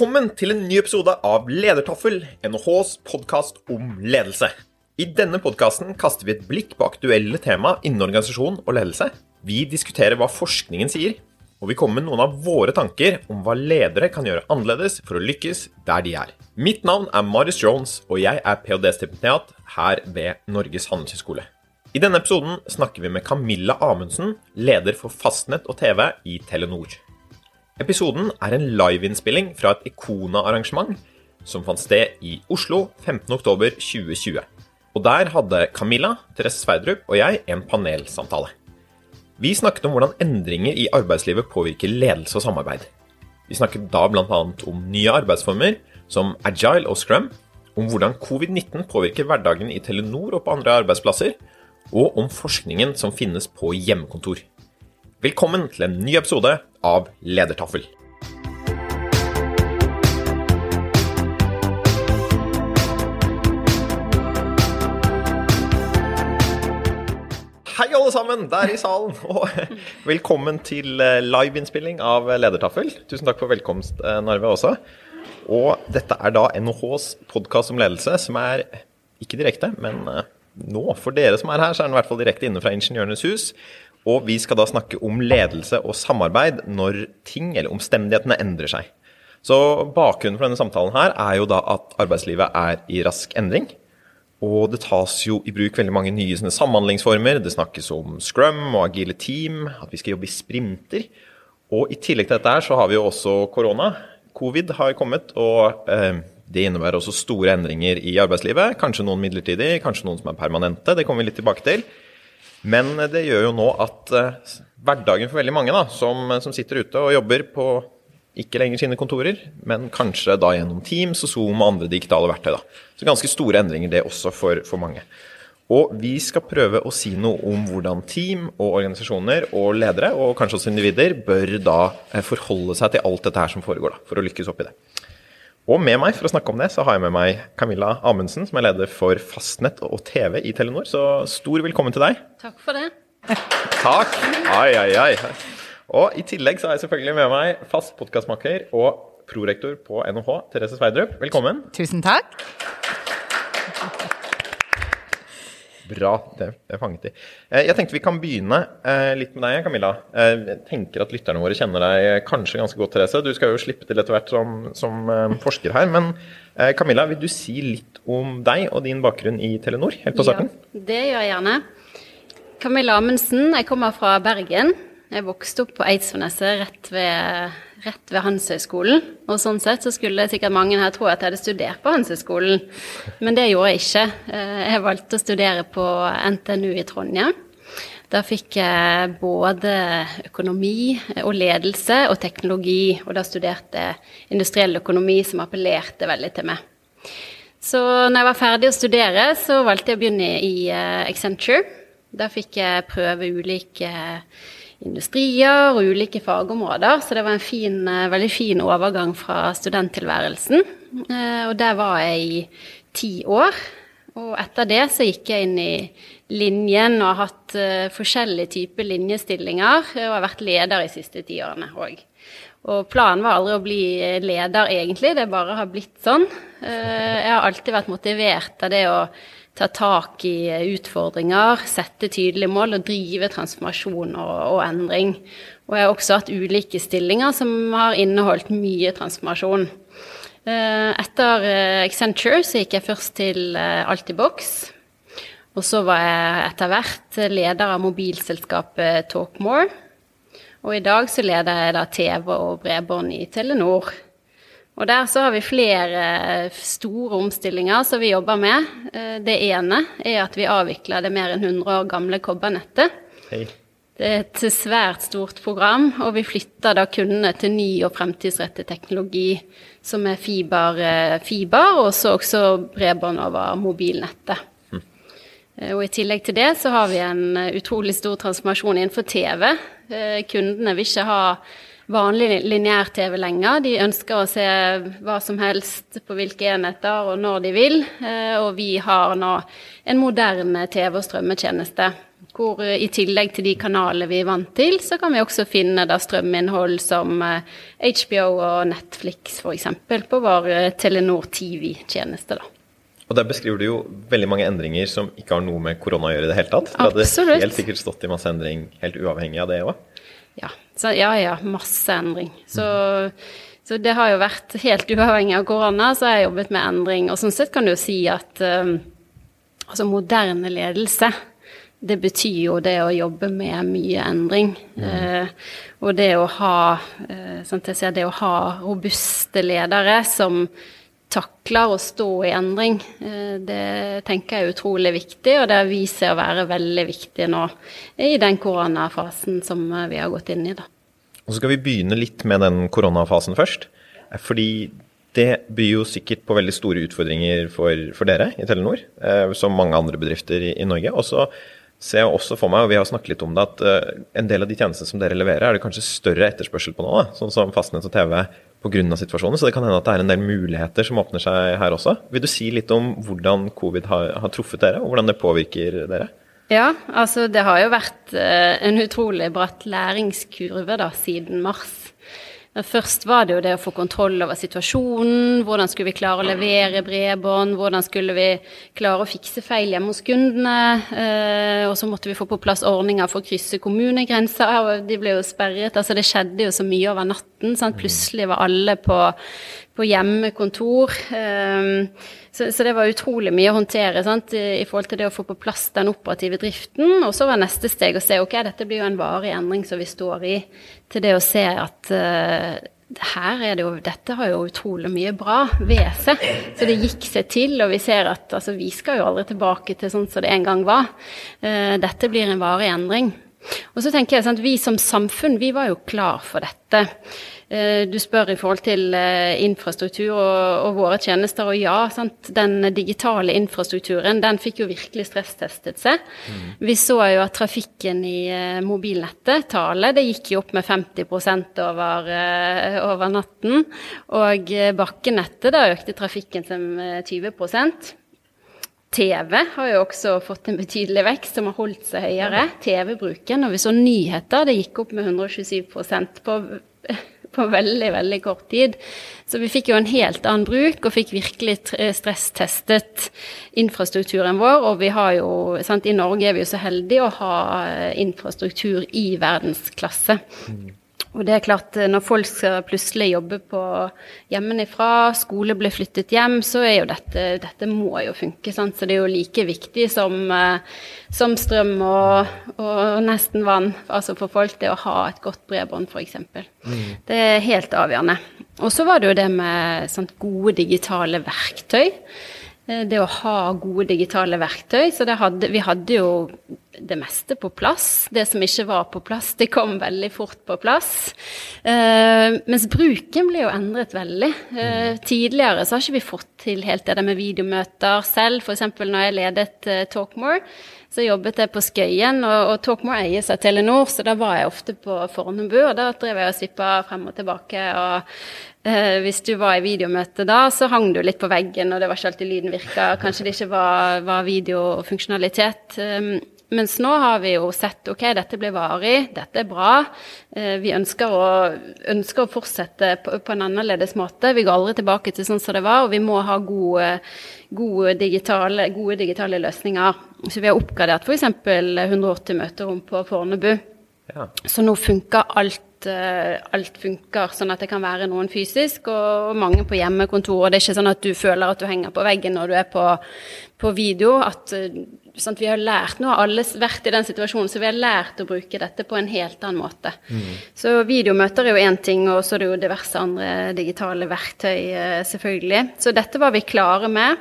Velkommen til en ny episode av Ledertaffel, NHHs podkast om ledelse. I denne podkasten kaster vi et blikk på aktuelle tema innen organisasjon og ledelse. Vi diskuterer hva forskningen sier, og vi kommer med noen av våre tanker om hva ledere kan gjøre annerledes for å lykkes der de er. Mitt navn er Marius Jones, og jeg er ph.d.-stipendiat her ved Norges handelshøyskole. I denne episoden snakker vi med Camilla Amundsen, leder for Fastnett og TV i Telenor. Episoden er en liveinnspilling fra et Ikona-arrangement som fant sted i Oslo 15.10.2020. Og der hadde Camilla, Therese Sverdrup og jeg en panelsamtale. Vi snakket om hvordan endringer i arbeidslivet påvirker ledelse og samarbeid. Vi snakket da bl.a. om nye arbeidsformer som agile og scrum, om hvordan covid-19 påvirker hverdagen i Telenor og på andre arbeidsplasser, og om forskningen som finnes på hjemmekontor. Velkommen til en ny episode av Ledertaffel. Hei, alle sammen der i salen, og velkommen til eh, liveinnspilling av Ledertaffel. Tusen takk for velkomst, eh, Narve, også. Og dette er da NHHs podkast om ledelse, som er ikke direkte, men eh, nå, for dere som er her, så er den i hvert fall direkte inne fra Ingeniørenes hus. Og vi skal da snakke om ledelse og samarbeid når ting eller omstendighetene endrer seg. Så bakgrunnen for denne samtalen her er jo da at arbeidslivet er i rask endring. Og det tas jo i bruk veldig mange nye samhandlingsformer. Det snakkes om scrum og agile team, at vi skal jobbe i sprinter. Og i tillegg til dette her så har vi jo også korona. Covid har kommet, og eh, det innebærer også store endringer i arbeidslivet. Kanskje noen midlertidig, kanskje noen som er permanente. Det kommer vi litt tilbake til. Men det gjør jo nå at eh, hverdagen for veldig mange da, som, som sitter ute og jobber på ikke lenger sine kontorer, men kanskje da gjennom Teams og Zoom og andre digitale verktøy. Da. Så ganske store endringer det også for, for mange. Og vi skal prøve å si noe om hvordan team og organisasjoner og ledere, og kanskje også individer, bør da eh, forholde seg til alt dette her som foregår, da, for å lykkes oppi det. Og med meg for å snakke om det, så har jeg med meg Camilla Amundsen, som er leder for Fastnett og TV i Telenor. Så stor velkommen til deg. Takk for det. Takk. Ai, ai, ai. Og i tillegg så har jeg selvfølgelig med meg fast podkastmaker og prorektor på NHH, Therese Sveidrup. Velkommen. Tusen takk. Bra, det er fanget i. Eh, jeg tenkte vi kan begynne eh, litt med deg, Camilla. Eh, jeg tenker at lytterne våre kjenner deg kanskje ganske godt, Therese. Du skal jo slippe til etter hvert som, som forsker her. Men Camilla, vil du si litt om deg og din bakgrunn i Telenor helt på starten? Ja, det gjør jeg gjerne. Camilla Amundsen, jeg kommer fra Bergen. Jeg vokste opp på Eidsvollneset rett ved rett ved Handelshøyskolen. Og sånn sett så skulle sikkert mange her tro at jeg hadde studert på Handelshøyskolen, men det gjorde jeg ikke. Eh, jeg valgte å studere på NTNU i Trondheim. Da fikk jeg både økonomi og ledelse og teknologi, og da studerte jeg industriell økonomi, som appellerte veldig til meg. Så når jeg var ferdig å studere, så valgte jeg å begynne i eh, Accenture. Da fikk jeg prøve ulike industrier og ulike fagområder. Så det var en fin, eh, veldig fin overgang fra studenttilværelsen. Eh, og der var jeg i ti år. Og etter det så gikk jeg inn i linjen og har hatt uh, forskjellige typer linjestillinger. Og har vært leder de siste ti årene òg. Og planen var aldri å bli leder, egentlig. Det bare har blitt sånn. Jeg har alltid vært motivert av det å ta tak i utfordringer, sette tydelige mål og drive transformasjon og, og, endring. Og jeg har også hatt ulike stillinger som har inneholdt mye transformasjon. Eh, etter eh, Accenture så gikk jeg først til eh, Altibox. Og så var jeg etter hvert leder av mobilselskapet Talkmore. Og i dag så leder jeg da TV og bredbånd i Telenor. Og der så har vi flere store omstillinger som vi jobber med. Eh, det ene er at vi avvikler det mer enn 100 år gamle kobbernettet. Hei. Det er et svært stort program, og vi flytter da kundene til ny og fremtidsrettet teknologi som er fiber, eh, fiber og så også bredbånd over mobilnettet. Eh, og I tillegg til det så har vi en utrolig stor transformasjon innenfor TV. Kundene vil ikke ha vanlig lineær-TV lenger. De ønsker å se hva som helst på hvilke enheter og når de vil. Eh, og vi har nå en moderne TV- og strømmetjeneste. Hvor i tillegg til de kanalene vi er vant til, så kan vi også finne da strøminnhold som HBO og Netflix f.eks. på vår Telenor TV-tjeneste. da. Og Der beskriver du jo veldig mange endringer som ikke har noe med korona å gjøre i det hele tatt. Det hadde helt sikkert stått i masse endring helt uavhengig av det òg. Ja. Så, ja, ja. Masse endring. Så, så, det har jo vært helt uavhengig av korona, så har jeg jobbet med endring. Og sånn sett kan du jo si at um, altså moderne ledelse det betyr jo det å jobbe med mye endring. Mm. Eh, og det å ha eh, sånn jeg ser, det å ha robuste ledere som takler å stå i endring. Eh, det tenker jeg er utrolig viktig, og det viser seg å være veldig viktig nå i den koronafasen som vi har gått inn i. Da. Og så skal vi begynne litt med den koronafasen først. Eh, fordi det byr jo sikkert på veldig store utfordringer for, for dere i Telenor, eh, som mange andre bedrifter i, i Norge. Og så ser jeg også for meg, og vi har snakket litt om det, at en del av de tjenestene som dere leverer, er det kanskje større etterspørsel på nå, da, sånn som fastnett og TV pga. situasjonen. Så det kan hende at det er en del muligheter som åpner seg her også. Vil du si litt om hvordan covid har, har truffet dere, og hvordan det påvirker dere? Ja, altså det har jo vært eh, en utrolig bratt læringskurve da, siden mars. Først var det jo det å få kontroll over situasjonen. Hvordan skulle vi klare å levere bredbånd? Hvordan skulle vi klare å fikse feil hjemme hos kundene? Eh, og så måtte vi få på plass ordninger for å krysse kommunegrenser. De ble jo sperret. Altså det skjedde jo så mye over natten. Sant? Plutselig var alle på, på hjemmekontor. Um, så, så, det var utrolig mye å håndtere sant? i forhold til det å få på plass den operative driften. Og så var neste steg å se ok, dette blir jo en varig endring som vi står i, til det å se at uh, her er det jo, dette har jo utrolig mye bra ved seg. Så det gikk seg til, og vi ser at altså, vi skal jo aldri tilbake til sånn som det en gang var. Uh, dette blir en varig endring. Og så tenker jeg at Vi som samfunn vi var jo klar for dette. Eh, du spør i forhold til eh, infrastruktur og, og våre tjenester, og ja, sant? den digitale infrastrukturen den fikk jo virkelig stresstestet seg. Mm. Vi så jo at trafikken i eh, mobilnettet, tallet, det gikk jo opp med 50% over, over natten. Og bakkenettet, da økte trafikken med 20% TV har jo også fått en betydelig vekst, som har holdt seg høyere. TV-bruken. Og vi så nyheter, det gikk opp med 127% på, på veldig, veldig kort tid. Så vi fikk jo en helt annen bruk, og fikk virkelig stresstestet infrastrukturen vår. Og vi har jo, sant, i Norge er vi jo så heldige å ha infrastruktur i verdensklasse. Mm. Og det er klart, eh, når folk skal plutselig jobbe på hjemmefra, skole blir flyttet hjem, så er jo dette Dette må jo funke, sant. Så det er jo like viktig som, eh, som strøm og, og, nesten vann. Altså for folk, det å ha et godt bredbånd, f.eks. Mm. Det er helt avgjørende. Og så var det jo det med sant, gode digitale verktøy. Eh, det å ha gode digitale verktøy. Så hadde, vi hadde jo det meste på plass. Det som ikke var på plass, det kom veldig fort på plass. Eh, mens bruken ble jo endret veldig. Eh, tidligere så har ikke vi fått til helt det der med videomøter selv. F.eks. når jeg ledet eh, Talkmore, så jobbet jeg på Skøyen. Og, og Talkmore eies av Telenor, så da var jeg ofte på Fornebu. Og da drev jeg og svippa frem og tilbake. og Eh, hvis du var i videomøte da, så hang du litt på veggen, og det var ikke alltid lyden virka. Kanskje det ikke var, var videofunksjonalitet. Um, mens nå har vi jo sett ok, dette blir varig, dette er bra. Eh, vi ønsker å, ønsker å fortsette på, på, en annerledes måte. Vi går aldri tilbake til sånn som det var, og vi må ha gode, gode, digitale, gode digitale, løsninger. Så vi har oppgradert f.eks. 180 møterom på Fornebu. Ja. Så nå funker alt Eh, alt funker, sånn at det kan være noen fysisk og mange på hjemmekontor. Og det er ikke sånn at du føler at du henger på veggen når du er på, på video. At sånn vi har lært, Nå har alle vært i den situasjonen, så vi har lært å bruke dette på en helt annen måte. Mm. Så videomøter er jo én ting, og så er det jo diverse andre digitale verktøy, eh, selvfølgelig. Så dette var vi klare med.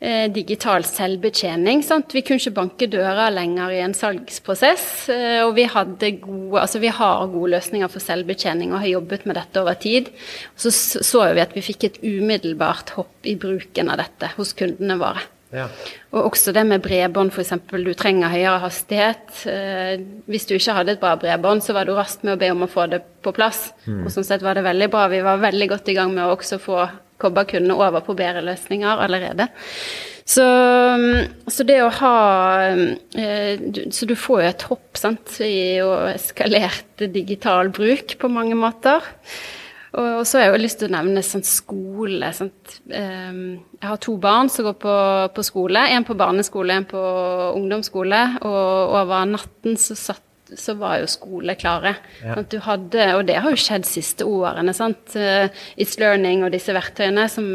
Eh, digital selvbetjening. Sant? Vi kunne ikke banke dører lenger i en salgsprosess. Eh, og vi, gode, altså vi har gode løsninger for selvbetjening og har jobbet med dette over tid. Så så vi at vi fikk et umiddelbart hopp i bruken av dette hos kundene våre. Ja. Og også det med bredbånd, f.eks. Du trenger høyere hastighet. Eh, hvis du ikke hadde et bra bredbånd, så var du raskt med å be om å få det på plass. Mm. Og sånn sett var det veldig bra. Vi var veldig godt i gang med å også få kobberkundene over på bedre løsninger allerede. Så, så, det å ha eh, Så du får jo et hopp sant, i å eskalert digital bruk på mange måter. Og, så har jeg jo lyst til å nevne sånn skole. Sant? Ehm, jeg har to barn som går på, på skole. En på barneskole, en på ungdomsskole. Og over natten så satt så var jo skole klare. Ja. Sånn hadde, og det har jo skjedd siste årene. sant? Uh, It's Learning og disse verktøyene som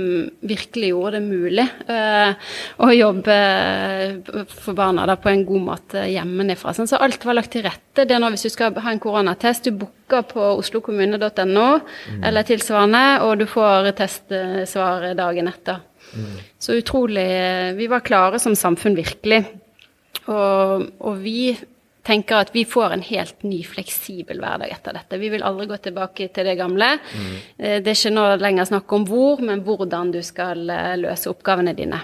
virkelig gjorde det mulig uh, å jobbe for barna da, på en god måte hjemmefra. Sånn, så alt var lagt til rette. Det er nå hvis du skal ha en koronatest, du booker på oslokommune.no mm. eller tilsvarende, og du får testsvar dagen etter. Mm. Så utrolig Vi var klare som samfunn, virkelig. Og, og vi tenker at vi får en helt ny, fleksibel hverdag etter dette. Vi vil aldri gå tilbake til det gamle. Mm. Det er ikke nå lenger snakk om hvor, men hvordan du skal eh, løse oppgavene dine.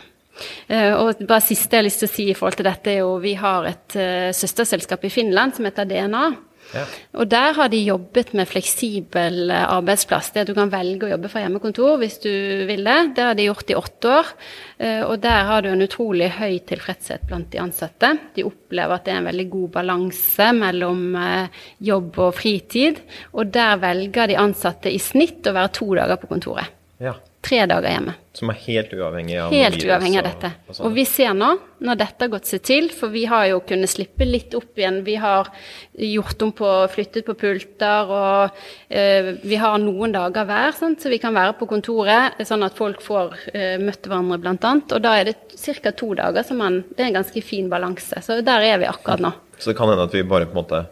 Eh, og bare siste jeg har lyst til å si i forhold til dette, er jo vi har et søsterselskap i Finland som heter DNA. Ja. Og der har de jobbet med fleksibel eh, arbeidsplass. Det at du kan velge å jobbe fra hjemmekontor hvis du vil det. Det har de gjort i åtte år. Eh, og der har du en utrolig høy tilfredshet blant de ansatte. De opplever at det er en veldig god balanse mellom eh, jobb og fritid. Og der velger de ansatte i snitt å være to dager på kontoret. Ja tre dager hjemme. Som er helt uavhengig av Helt uavhengig av dette. Og, og, vi ser nå, når dette har gått seg til, for vi har jo kunnet slippe litt opp igjen. Vi har gjort om på, flyttet på pulter, og eh, vi har noen dager hver, sant? så vi kan være på kontoret, sånn at folk får eh, møtt hverandre, annet. Og da er det ca. to dager, så man, det er en ganske fin balanse. Så der er vi akkurat nå. Så det kan hende at vi bare på en måte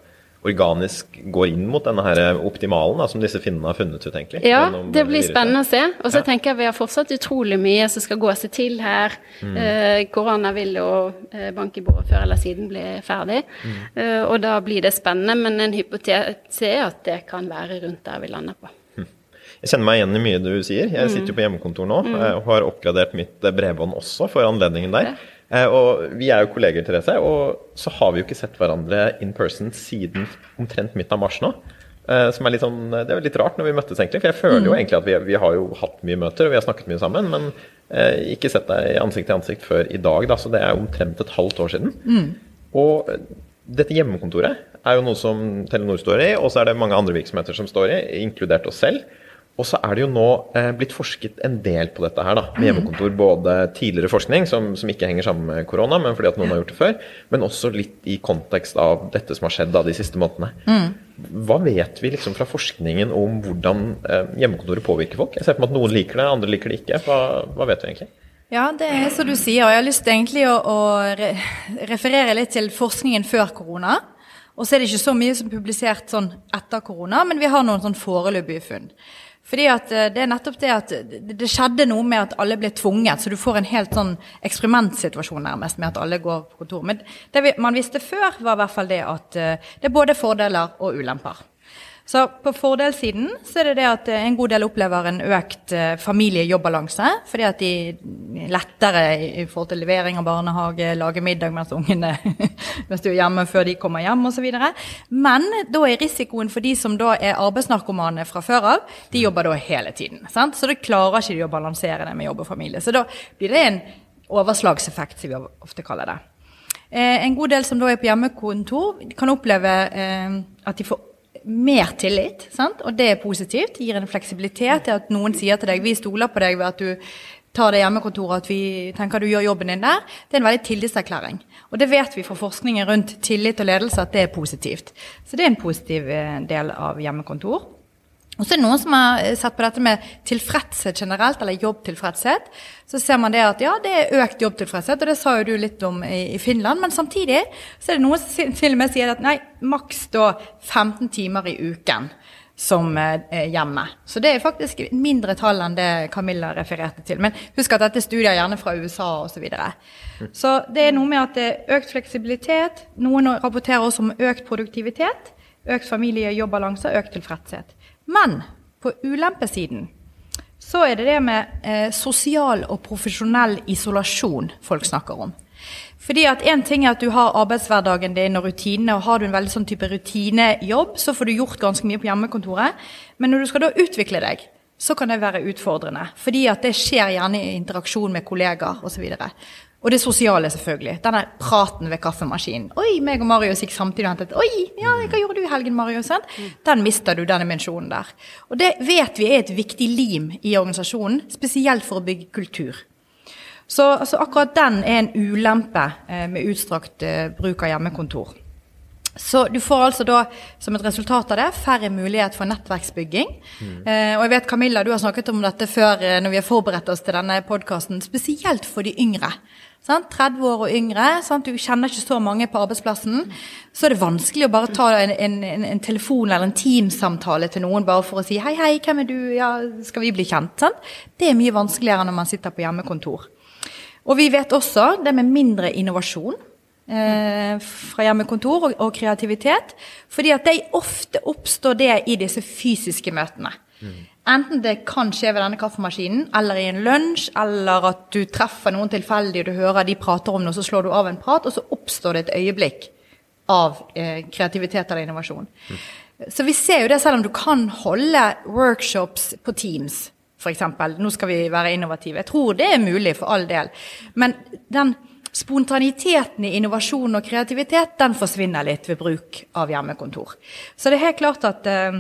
organisk går inn mot denne her optimalen da, som disse finnene har funnet ut, egentlig? Ja, det blir spennende å se. Og så ja. tenker jeg vi har fortsatt utrolig mye som skal gå seg til her. Mm. Eh, korona vil jo eh, banke i bordet før eller siden bli ferdig. Mm. Eh, og da blir det spennende, men en hypotese er at det kan være rundt der vi lander på. Hm. Jeg kjenner meg igjen i mye du sier. Jeg sitter jo på hjemmekontor nå mm. og har oppgradert mitt bredbånd også for anledningen der. Eh, og vi er jo kolleger, Therese, og så har vi jo ikke sett hverandre in person siden omtrent midten av mars nå. Eh, som er litt sånn, Det er litt rart når vi møttes, egentlig. For jeg føler jo mm. egentlig at vi, vi, har jo hatt mye møter og vi har snakket mye sammen. Men eh, ikke sett deg ansikt til ansikt før i dag, da. Så det er omtrent et halvt år siden. Mm. Og dette hjemmekontoret er jo noe som Telenor står i, og så er det mange andre virksomheter som står i, inkludert oss selv. Og så er det jo nå eh, blitt forsket en del på dette her, da, med hjemmekontor. Både tidligere forskning, som, som, ikke henger sammen med korona, men fordi at noen har gjort det før, men også litt i kontekst av dette som har skjedd da, de siste månedene. Mm. Hva vet vi liksom fra forskningen om hvordan eh, hjemmekontoret påvirker folk? Jeg ser på at noen liker det, andre liker det ikke. Hva, hva vet vi egentlig? Ja, det er som du sier. og Jeg har lyst til egentlig å, å referere litt til forskningen før korona. Og så er det ikke så mye som er publisert sånn etter korona, men vi har noen sånn foreløpige funn. Fordi at eh, Det er nettopp det at det skjedde noe med at alle ble tvunget. Så du får en helt sånn eksperimentsituasjon nærmest med at alle går på kontor. Men det man visste før, var i hvert fall det at eh, det er både fordeler og ulemper. Så på fordelssiden så er det det at eh, en god del opplever en økt familiejobbalanse, familie-jobb-balanse. Fordi at de lettere i forhold til levering av barnehage, lage middag mens ungene mens du er hjemme før de kommer hjem osv. Men da er risikoen for de som da er arbeidsnarkomane fra før av, de jobber da hele tiden. Sant? Så da klarer ikke de å balansere det med jobb og familie. Så da blir det en overslagseffekt, som vi ofte kaller det. Eh, en god del som da er på hjemmekontor, kan oppleve eh, at de får mer tillit, sant? og det er positivt. Gir en fleksibilitet til at noen sier til deg vi stoler på deg ved at du tar det hjemmekontoret, at vi tenker du gjør jobben din der. Det er en veldig tillitserklæring. Og det vet vi fra forskningen rundt tillit og ledelse at det er positivt. Så det er en positiv eh, del av hjemmekontor. Og så er det noen som har eh, sett på dette med tilfredshet generelt, eller jobbtilfredshet. Så ser man det at ja, det er økt jobbtilfredshet, og det sa jo du litt om i, Finland. Men samtidig så er det noen som til og med sier at nei, maks da 15 timer i uken som eh, hjemme. Så det er faktisk mindre tall enn det Camilla refererte til. Men husk at dette er studier gjerne fra USA osv. Så, videre. så det er noe med at det er økt fleksibilitet. Noen rapporterer også om økt produktivitet. Økt familie-jobbbalanse, økt tilfredshet. Men på ulempesiden så er det det med eh, sosial og profesjonell isolasjon folk snakker om. Fordi at En ting er at du har arbeidshverdagen din og rutinene, og har du en veldig sånn type rutinejobb, så får du gjort ganske mye på hjemmekontoret. Men når du skal da utvikle deg, så kan det være utfordrende. Fordi at det skjer gjerne i interaksjon med kollegaer osv. Og, og det sosiale, selvfølgelig. Denne praten ved kaffemaskinen. 'Oi, meg og Marius gikk samtidig og hentet Oi, ja, hva gjorde du i helgen, Marius?' Den mister du, denne dimensjonen der. Og det vet vi er et viktig lim i organisasjonen, spesielt for å bygge kultur. Så altså, akkurat den er en ulempe eh, med utstrakt eh, bruk av hjemmekontor. Så du får altså da, som et resultat av det, færre mulighet for nettverksbygging. Mm. Eh, og jeg vet, Camilla, du har snakket om dette før eh, når vi har forberedt oss til denne podkasten, spesielt for de yngre. Sant? 30 år og yngre. Sant? Du kjenner ikke så mange på arbeidsplassen. Så er det vanskelig å bare ta en, en, en telefon eller en Teams-samtale til noen bare for å si 'hei, hei, hvem er du', ja, skal vi bli kjent? Sant? Det er mye vanskeligere når man sitter på hjemmekontor. Og vi vet også det med mindre innovasjon eh, fra hjemmekontor og, og, kreativitet. Fordi at det ofte oppstår det i disse fysiske møtene. Mm. Enten det kan skje ved denne kaffemaskinen, eller i en lunsj, eller at du treffer noen tilfeldig, og du hører de prater om noe, så slår du av en prat, og så oppstår det et øyeblikk av eh, kreativitet eller innovasjon. Mm. Så vi ser jo det, selv om du kan holde workshops på Teams, f.eks. Nå skal vi være innovative. Jeg tror det er mulig, for all del. Men den spontaniteten i innovasjon og kreativitet, den forsvinner litt ved bruk av hjemmekontor. Så det er helt klart at uh,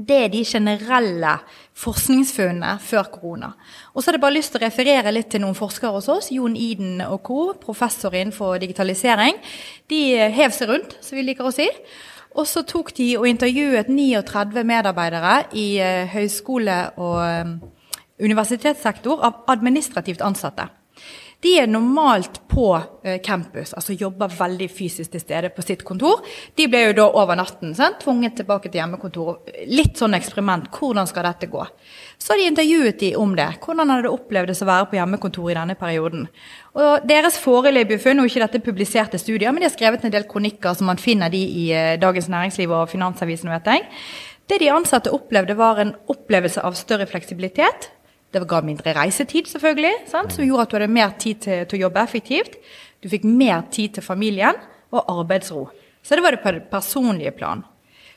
det er de generelle forskningsfunnene før korona. Og så hadde jeg bare lyst til å referere litt til noen forskere hos oss. Jon Iden og co., professor innenfor digitalisering. De hev seg rundt, som vi liker å si. Og så tok de og intervjuet 39 medarbeidere i uh, høyskole- og um, universitetssektor av administrativt ansatte. De er normalt på uh, campus, altså jobber veldig fysisk til stede på sitt kontor. De ble jo da over natten sant? tvunget tilbake til hjemmekontor. Litt sånn eksperiment. Hvordan skal dette gå? Så de intervjuet de om det. Hvordan hadde det opplevdes å være på hjemmekontor i denne perioden? Og Deres foreløpige funn, og ikke dette publiserte studier, men de har skrevet en del kronikker som man finner de i eh, Dagens Næringsliv og Finansavisen. vet jeg. Det de ansatte opplevde, var en opplevelse av større fleksibilitet. Det ga mindre reisetid, selvfølgelig, sant? som gjorde at du hadde mer tid til, til, å jobbe effektivt. Du fikk mer tid til familien og arbeidsro. Så det var det på det personlige plan.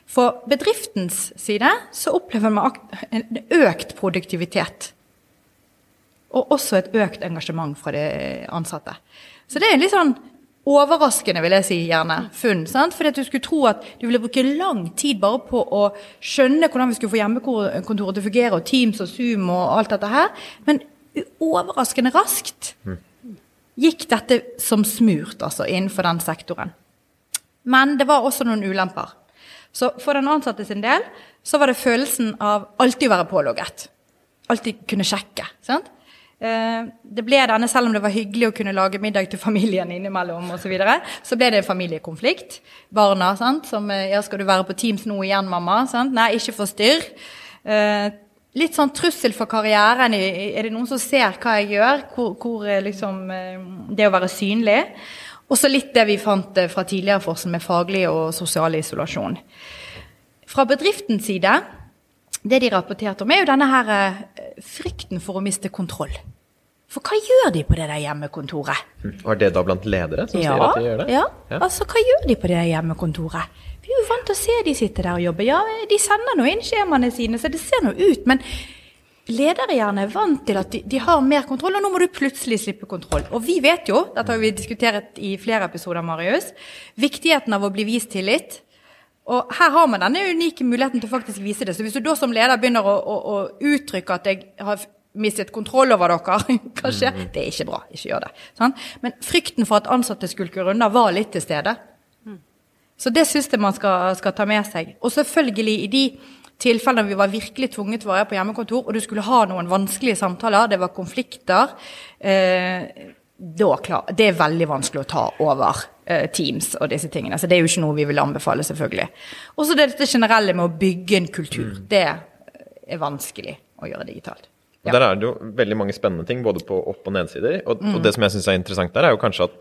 For bedriftens side så opplever man en økt produktivitet og også et økt engasjement fra de ansatte. Så det er litt sånn overraskende, vil jeg si, gjerne, funn. sant? Fordi at du skulle tro at du ville bruke lang tid bare på å skjønne hvordan vi skulle få hjemmekontoret til å fungere, og Teams og Zoom og alt dette her. Men overraskende raskt gikk dette som smurt, altså, innenfor den sektoren. Men det var også noen ulemper. Så for den ansatte sin del så var det følelsen av alltid å være pålogget. Alltid kunne sjekke. sant? Eh, det ble denne, Selv om det var hyggelig å kunne lage middag til familien innimellom, og så, videre, så ble det en familiekonflikt. Barna sant, som eh, ja, 'Skal du være på Teams nå igjen, mamma?' Sant? Nei, ikke forstyrr. Eh, litt sånn trussel for karrieren. Er det noen som ser hva jeg gjør? Hvor, hvor liksom, Det å være synlig. Og så litt det vi fant fra tidligere forskning med faglig og sosial isolasjon. Fra bedriftens side det de rapporterte om, er jo denne her frykten for å miste kontroll. For hva gjør de på det der hjemmekontoret? Var det da blant ledere som ja, sier at de gjør det? Ja. ja, altså hva gjør de på det der hjemmekontoret? Vi er jo vant til å se de sitter der og jobber. Ja, de sender nå inn skjemaene sine, så det ser nå ut. Men ledere gjerne er vant til at de, de, har mer kontroll, og nå må du plutselig slippe kontroll. Og vi vet jo, dette har vi diskutert i flere episoder, Marius, viktigheten av å bli vist tillit. Og her har man denne unike muligheten til å faktisk vise det. Så hvis du da som leder begynner å, å, å uttrykke at jeg har mistet kontroll over dere, kanskje, mm. det er ikke bra. Ikke gjør det. Sånn? Men frykten for at ansatte skulker unna, var litt til stede. Mm. Så det syns jeg man skal, skal, ta med seg. Og selvfølgelig i de tilfellene vi var virkelig tvunget til å være på hjemmekontor, og du skulle ha noen vanskelige samtaler, det var konflikter eh, klar, Det er veldig vanskelig å ta over eh, Teams og disse tingene. Så det er jo ikke noe vi vil anbefale, selvfølgelig. Og så dette generelle med å bygge en kultur. Mm. Det er vanskelig å gjøre digitalt. Og Der er det jo veldig mange spennende ting, både på opp- og nedsider. Og, mm. og det som jeg syns er interessant der, er jo kanskje at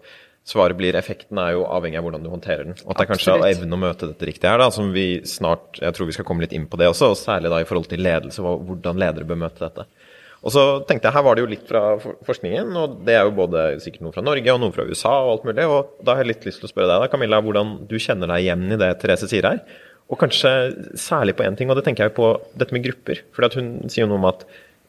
svaret blir effekten er jo avhengig av hvordan du håndterer den. Og at det er kanskje er evnen å møte dette riktig her, da, som vi snart Jeg tror vi skal komme litt inn på det også, og særlig da i forhold til ledelse, hvordan ledere bør møte dette. Og så tenkte jeg, Her var det jo litt fra forskningen, og det er jo både sikkert noen fra Norge og noen fra USA. og alt mulig, og Da har jeg litt lyst til å spørre deg, da, Camilla, hvordan du kjenner deg igjen i det Therese sier her. Og kanskje særlig på én ting, og det tenker jeg på dette med grupper. For hun sier jo noe om at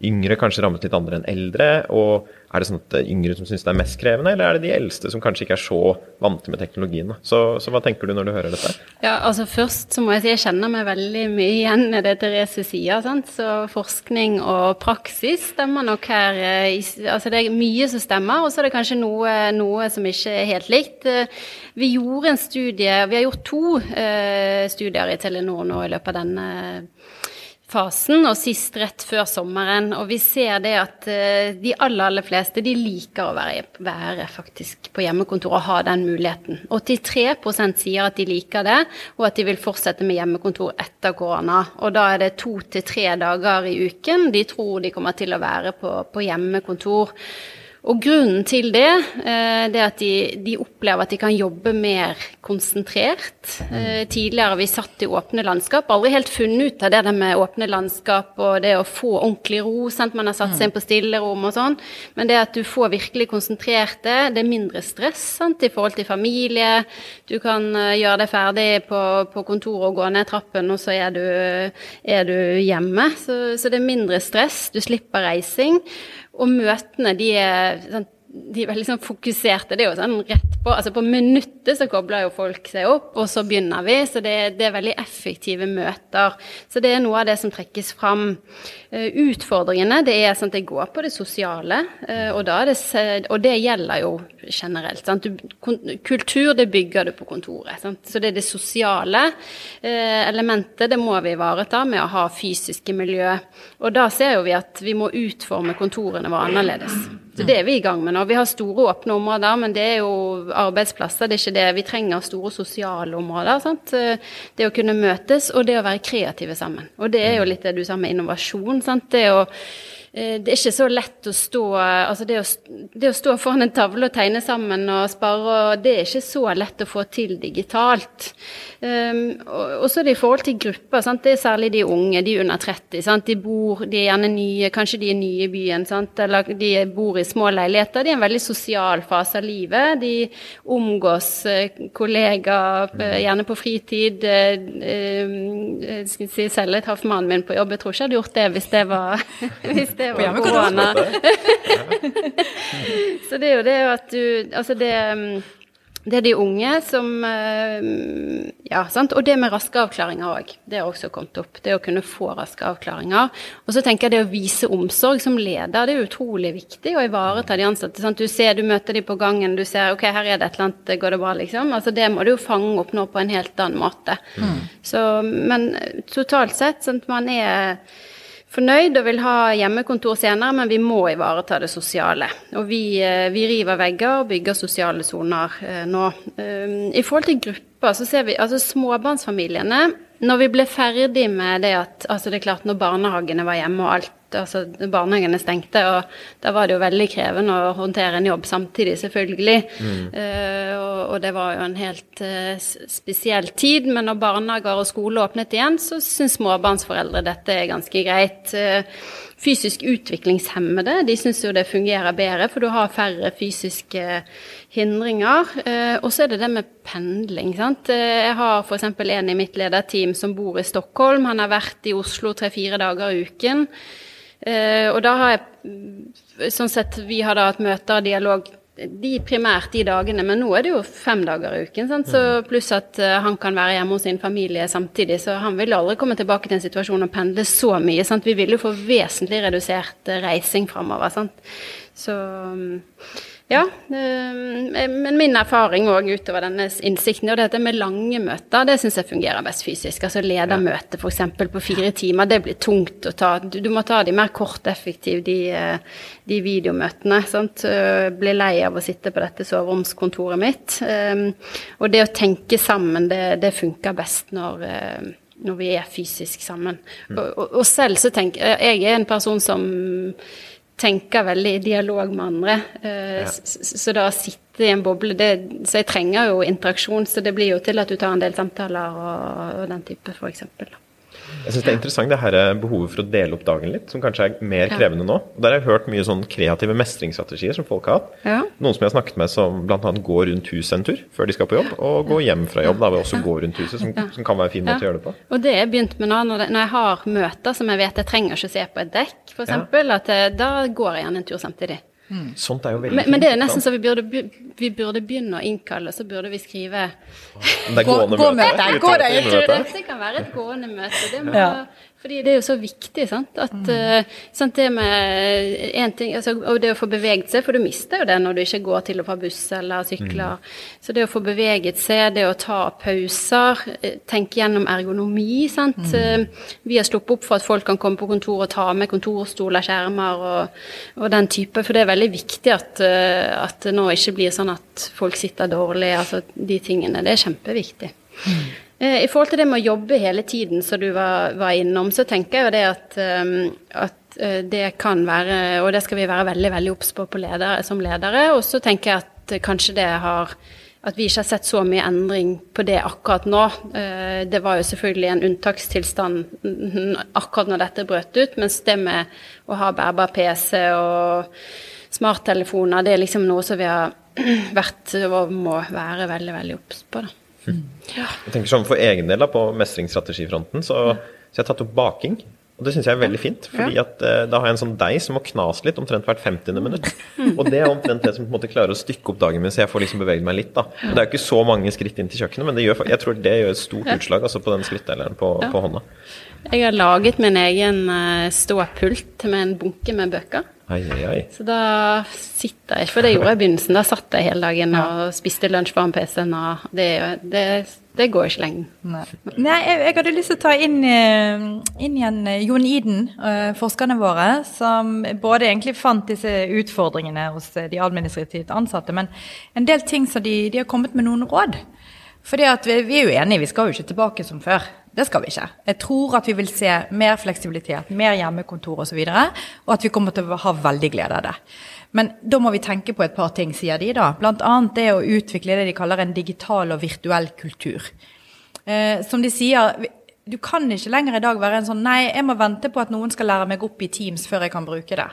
yngre kanskje rammet litt andre enn eldre. og Er det sånn at det er yngre som syns det er mest krevende, eller er det de eldste som kanskje ikke er så vante med teknologien? Så, så hva tenker du når du hører dette? Ja, altså Først så må jeg si jeg kjenner meg veldig mye igjen i det Therese sier. sant? Så forskning og praksis stemmer nok her. eh, Altså Det er mye som stemmer, og så er det kanskje noe, noe som ikke er helt likt. Eh, Vi gjorde en studie, vi har gjort to eh, studier i Telenor nå i løpet av denne fasen, og sist rett før sommeren. Og vi ser det at eh, de aller, aller fleste de liker å være, være faktisk på hjemmekontor og ha den muligheten. 83% sier at de liker det, og at de vil fortsette med hjemmekontor etter korona. Og da er det to til tre dager i uken de tror de kommer til å være på, på hjemmekontor. Og grunnen til det, eh, det er at de, de opplever at de kan jobbe mer konsentrert. Eh, tidligere har vi satt i åpne landskap. Aldri helt funnet ut av det der med åpne landskap og det å få ordentlig ro. Sant? Man har satt seg inn på stillerom og sånn. Men det at du får virkelig konsentrert det, det er mindre stress sant? i forhold til familie. Du kan eh, gjøre deg ferdig på, på kontoret og gå ned trappen, og så er du, er du hjemme. Så, så det er mindre stress. Du slipper reising. Og møtene, de er, sånn, de er veldig sånn fokuserte. Det er jo sånn rett på Altså på minuttet så kobler jo folk seg opp, og så begynner vi. Så det, det er veldig effektive møter. Så det er noe av det som trekkes fram. Uh, utfordringene, det er sånn at går på det sosiale, uh, og, det, og det gjelder jo generelt. Sant? Kultur, det bygger du på kontoret. Sant? Så det er det sosiale uh, elementet, det må vi ivareta med å ha fysiske miljø. Og da ser jo vi at vi må utforme kontorene våre annerledes. Så det er vi i gang med nå. Vi har store åpne områder, men det er jo arbeidsplasser, det er ikke det. Vi trenger store sosiale områder. Sant? Det å kunne møtes, og det å være kreative sammen. Og det er jo litt det du sa med innovasjon. Sant? Det å det er ikke så lett å stå altså det, å, det å stå foran en tavle og tegne sammen og spare, det er ikke så lett å få til digitalt. Um, og, så er det i forhold til grupper. Sant? Det er særlig de unge, de under 30. Sant? De bor, de er gjerne nye, kanskje de er nye i byen, sant? eller de bor i små leiligheter. De er en veldig sosial fase av livet. De omgås eh, kollegaer, eh, gjerne på fritid. Eh, eh, skal si selv, traff mannen min på jobb. Jeg tror ikke jeg hadde gjort det hvis det var, hvis det var hjemmekontor. korona. Så det er jo det at du Altså det mm, det er de unge som eh, Ja, sant. Og det med raske avklaringer òg. Det har også kommet opp. Det å kunne få raske avklaringer. Og så tenker jeg det å vise omsorg som leder, det er utrolig viktig å ivareta de ansatte. Sant? Du ser, du møter de på gangen, du ser ok, her er det et eller annet, går det bra, liksom. Altså det må du jo fange opp nå på en helt annen måte. Så, men totalt sett, sant, man er fornøyd og vil ha hjemmekontor senere, men vi må ivareta det sosiale. Og vi, eh, vi river vegger og bygger sosiale soner eh, nå. Eh, I forhold til grupper så ser vi altså småbarnsfamiliene Når vi ble ferdig med det at altså det er klart når barnehagene var hjemme og alt altså Barnehagene stengte, og da var det jo veldig krevende å håndtere en jobb samtidig, selvfølgelig. Eh, og, og det var jo en helt uh, spesiell tid. Men når barnehager og skole åpnet igjen, så syns småbarnsforeldre dette er ganske greit. Uh, fysisk utviklingshemmede de syns jo det fungerer bedre, for du har færre fysiske hindringer. Og så er det det med pendling. sant? Jeg har f.eks. en i mitt lederteam som bor i Stockholm. Han har vært i Oslo tre-fire dager i uken. Eh, og da har jeg mm, Sånn sett, vi har da hatt møter og dialog de primært de dagene, men nå er det jo fem dager i uken. Sant? Så pluss at eh, han kan være hjemme hos sin familie samtidig, så han vil aldri komme tilbake til en situasjon og pendle så mye. Sant? Vi vil jo få vesentlig redusert eh, reising framover. Sant? Så mm, ja. eh, Men min erfaring òg utover denne innsikten, og dette med lange møter, det syns jeg fungerer best fysisk. Altså ledermøte f.eks. på fire timer, det blir tungt å ta. Du, må ta de mer kort effektive, de, eh, de videomøtene. Sant? Eh, Blir lei av å sitte på dette soveromskontoret mitt. Og det å tenke sammen, det, det funker best når når vi er fysisk sammen. Og, og, og selv så tenker jeg Jeg er en person som tenker veldig i dialog med andre. Eh, Ja. så, så da å sitte i en boble det, Så jeg trenger jo interaksjon, så det blir jo til at du tar en del samtaler og, og den type, f.eks. Jeg syns det er interessant det her eh, behovet for å dele opp dagen litt, som kanskje er mer Ja. krevende nå. Og Der har jeg hørt mye sånn kreative mestringsstrategier som folk har hatt. Ja. Noen som jeg har snakket med som bl.a. går rundt huset en tur før de skal på jobb, og går hjem fra jobb da ved også gå rundt huset, som, som kan være en fin måte å gjøre det på. Og det er begynt med nå, når, jeg har møter som jeg vet jeg trenger ikke å se på et dekk, f.eks., eksempel at eh, da går jeg gjerne en tur samtidig. Sånt er jo veldig Men, men det er nesten så vi burde, vi burde begynne å innkalle, så burde vi skrive Det er gående gå møte. gå det. Dette kan være et gående møte. Det må, Ja. Fordi det er jo så viktig, sant. At, mm. sant det med en ting, altså, Og det å få beveget seg, for du mister jo det når du ikke går til og fra buss eller sykler. Så det å få beveget seg, det å ta pauser, eh, tenke gjennom ergonomi, sant. Mm. Vi har sluppet opp for at folk kan komme på kontor og ta med kontorstoler, skjermer og, og den type. For det er veldig viktig at, eh, at det nå ikke blir sånn at folk sitter dårlig. Altså de tingene. Det er kjempeviktig. Eh, I forhold til det med å jobbe hele tiden, som du var, var innom, så tenker jeg jo det at, um, at eh, det kan være, og det skal vi være veldig veldig obs på, ledere, som ledere. Og så tenker jeg at eh, kanskje det har at vi ikke har sett så mye endring på det akkurat nå. Det var jo selvfølgelig en unntakstilstand akkurat når dette brøt ut, mens det med å ha bærbar PC og smarttelefoner, det er liksom noe som vi har vært og må være veldig, veldig obs på. da. Jeg tenker sånn For egen del da, på mestringsstrategifronten, så, så jeg har tatt opp baking. Og det syns jeg er veldig fint, fordi at eh, da har jeg en sånn deig som må knas litt omtrent hvert 50. minutt. Og det er omtrent det som på en måte klarer å stykke opp dagen min, så jeg får liksom beveget meg litt. da. Og Det er jo ikke så mange skritt inn til kjøkkenet, men det gjør, jeg tror det gjør et stort utslag altså på den skrittdeleren på, på hånda. Jeg har laget min egen eh, ståpult med en bunke med bøker. Ai, ai, ai. Så da sitter jeg For det gjorde jeg i begynnelsen. Da satt jeg hele dagen og spiste lunsj foran PC-en, og det, det, det går ikke lenge. Nei, Nei jeg, jeg hadde lyst til å ta inn, eh, inn igjen eh, Jon Iden, eh, forskerne våre, som både egentlig fant disse utfordringene hos de administrativt ansatte, men en del ting som de, de har kommet med noen råd. Fordi at vi, vi er jo enige, vi skal jo ikke tilbake som før. Det skal vi ikke. Jeg tror at vi vil se mer fleksibilitet, mer hjemmekontor osv., og, så videre, og at vi kommer til å ha veldig glede av det. Men da må vi tenke på et par ting, sier de da. Annet det å utvikle det de kaller en digital og virtuell kultur. Eh, som de sier, du kan ikke lenger i dag være en sånn Nei, jeg må vente på at noen skal lære meg opp i Teams før jeg kan bruke det.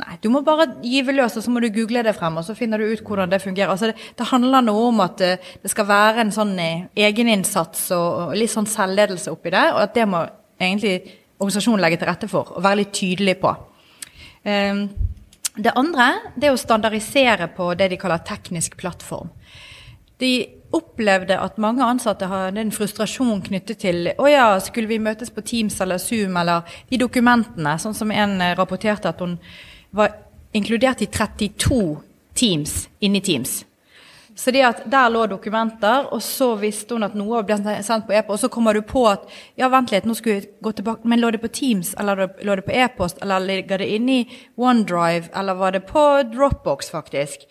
Nei, du må bare give løs, og så må du google det frem, og så finner du ut hvordan det fungerer. Altså, det, det handler noe om at eh, det skal være en sånn eh, egeninnsats og, og litt sånn selvledelse oppi det, og at det må egentlig organisasjonen legge til rette for, og være litt tydelig på. Um, det andre det er å standardisere på det de kaller teknisk plattform. De opplevde at mange ansatte hadde en frustrasjon knyttet til å ja, skulle vi møtes på Teams eller Zoom eller de dokumentene, sånn som en eh, rapporterte at hun var inkludert i 32 Teams inni Teams. Så det at der lå dokumenter, og så visste hun at noe ble sendt på e-post, og så kommer du på at ja, vent litt, nå skulle jeg gå tilbake, men lå det på Teams, eller lå det på e-post, eller ligger det inni OneDrive, eller var det på Dropbox, faktisk?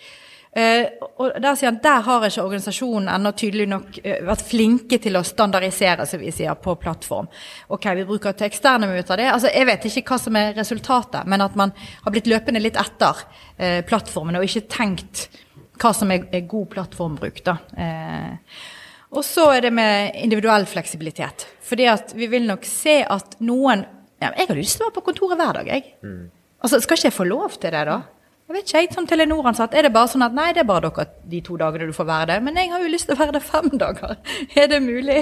Eh, og der sier han der har ikke organisasjonen ennå tydelig nok eh, vært flinke til å standardisere, som vi sier, på plattform. Ok, vi bruker til eksterne ut det. Altså, jeg vet ikke hva som er resultatet, men at man har blitt løpende litt etter eh, plattformene og ikke tenkt hva som er, god plattformbruk. da. Og så er det med individuell fleksibilitet. Fordi at vi vil nok se at noen ja, Jeg har lyst til å være på kontoret hver dag, jeg. Altså, Skal ikke jeg få lov til det, da? Jeg vet ikke, jeg, Som Telenor-ansatt er det bare sånn at nei, det er bare dere de to dagene du får være der. Men jeg har jo lyst til å være der fem dager. Er det mulig?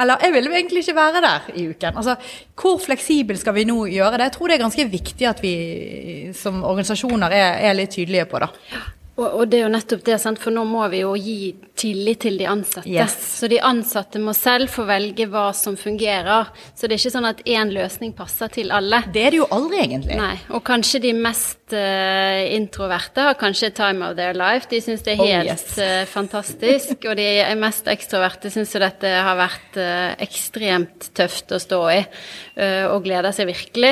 Eller jeg vil jo egentlig ikke være der i uken. Altså, Hvor fleksibel skal vi nå gjøre det? Jeg tror det er ganske viktig at vi som organisasjoner er, er litt tydelige på det. Og, og det er jo nettopp det, sant? for nå må vi jo gi tillit til de ansatte. Yes. Så de ansatte må selv få velge hva som fungerer. Så det er ikke sånn at én løsning passer til alle. Det er det jo aldri, egentlig. Nei, og kanskje de mest eh, introverte har kanskje time of their life. De syns det er Oh, helt yes. eh, fantastisk. Og de mest ekstroverte syns jo dette har vært eh, ekstremt tøft å stå i, og gleder seg virkelig.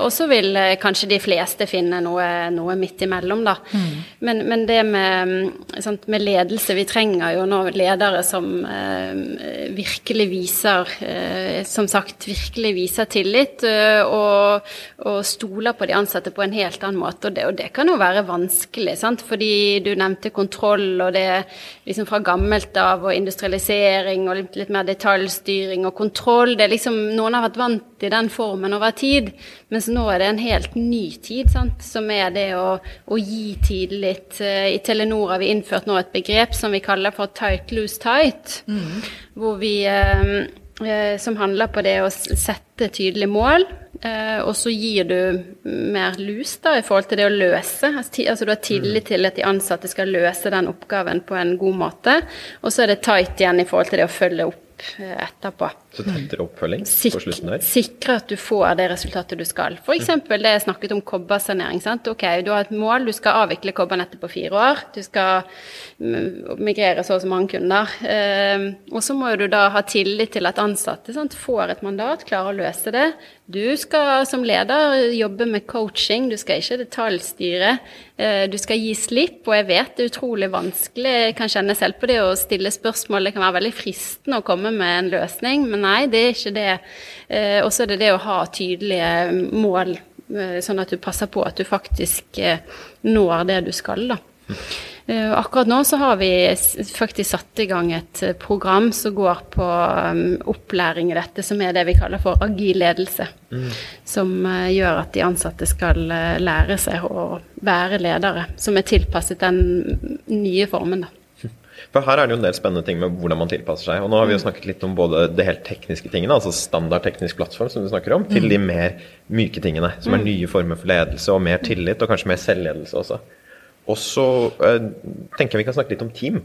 Og så vil kanskje de fleste finne noe, noe midt imellom, da. Men, men det med, sant, med, ledelse Vi trenger jo nå ledere som virkelig viser Som sagt, virkelig viser tillit og, og, stoler på de ansatte på en helt annen måte. Og det, og det kan jo være vanskelig, sant? fordi du nevnte kontroll, og det liksom fra gammelt av, og industrialisering og litt, litt mer detaljstyring og kontroll. det er liksom, Noen har vært vant til den formen over tid, mens nå er det en helt ny tid, sant? som er det å, å gi tillit. I Telenor har vi innført nå et begrep som vi kaller for tight, loose, tight. Mm. Hvor vi, eh, eh, som handler på det å sette tydelige mål. Eh, og så gir du mer lus da, i forhold til det å løse. Altså, altså du har tillit til at de ansatte skal løse den oppgaven på en god måte. Og så er det tight igjen i forhold til det å følge opp Eh, etterpå. Så tettere oppfølging Sik på slutten der? Sikre at du får det resultatet du skal. F.eks. Mm. det jeg snakket om kobbersanering. Sant? Ok, Du har et mål, du skal avvikle kobbernettet på fire år. Du skal mm, migrere så og så mange kunder. Eh, og så må du da ha tillit til at ansatte sant, får et mandat, klarer å løse det. Du skal som leder jobbe med coaching, du skal ikke detaljstyre. Eh, du skal gi slipp, og jeg vet det er utrolig vanskelig. Jeg kan kjenne selv på det å stille spørsmål. Det kan være veldig fristende å komme med en løsning, men nei, det er ikke det. Eh, og så er det det å ha tydelige mål, eh, sånn at du passer på at du faktisk når det du skal, da. Eh, akkurat nå så har vi faktisk satt i gang et eh, program som går på um, opplæring i dette, som er det vi kaller for agil ledelse. Mm. Som gjør at de ansatte skal lære seg å være ledere, som er tilpasset den nye formen. da. For Her er det jo en del spennende ting med hvordan man tilpasser seg. og Nå har vi jo mm. snakket litt om både det helt tekniske tingene, altså standard teknisk plattform, som du snakker om, til mm. de mer myke tingene, som er nye former for ledelse og mer tillit, og kanskje mer selvledelse også. Og så eh, tenker jeg vi kan snakke litt om team.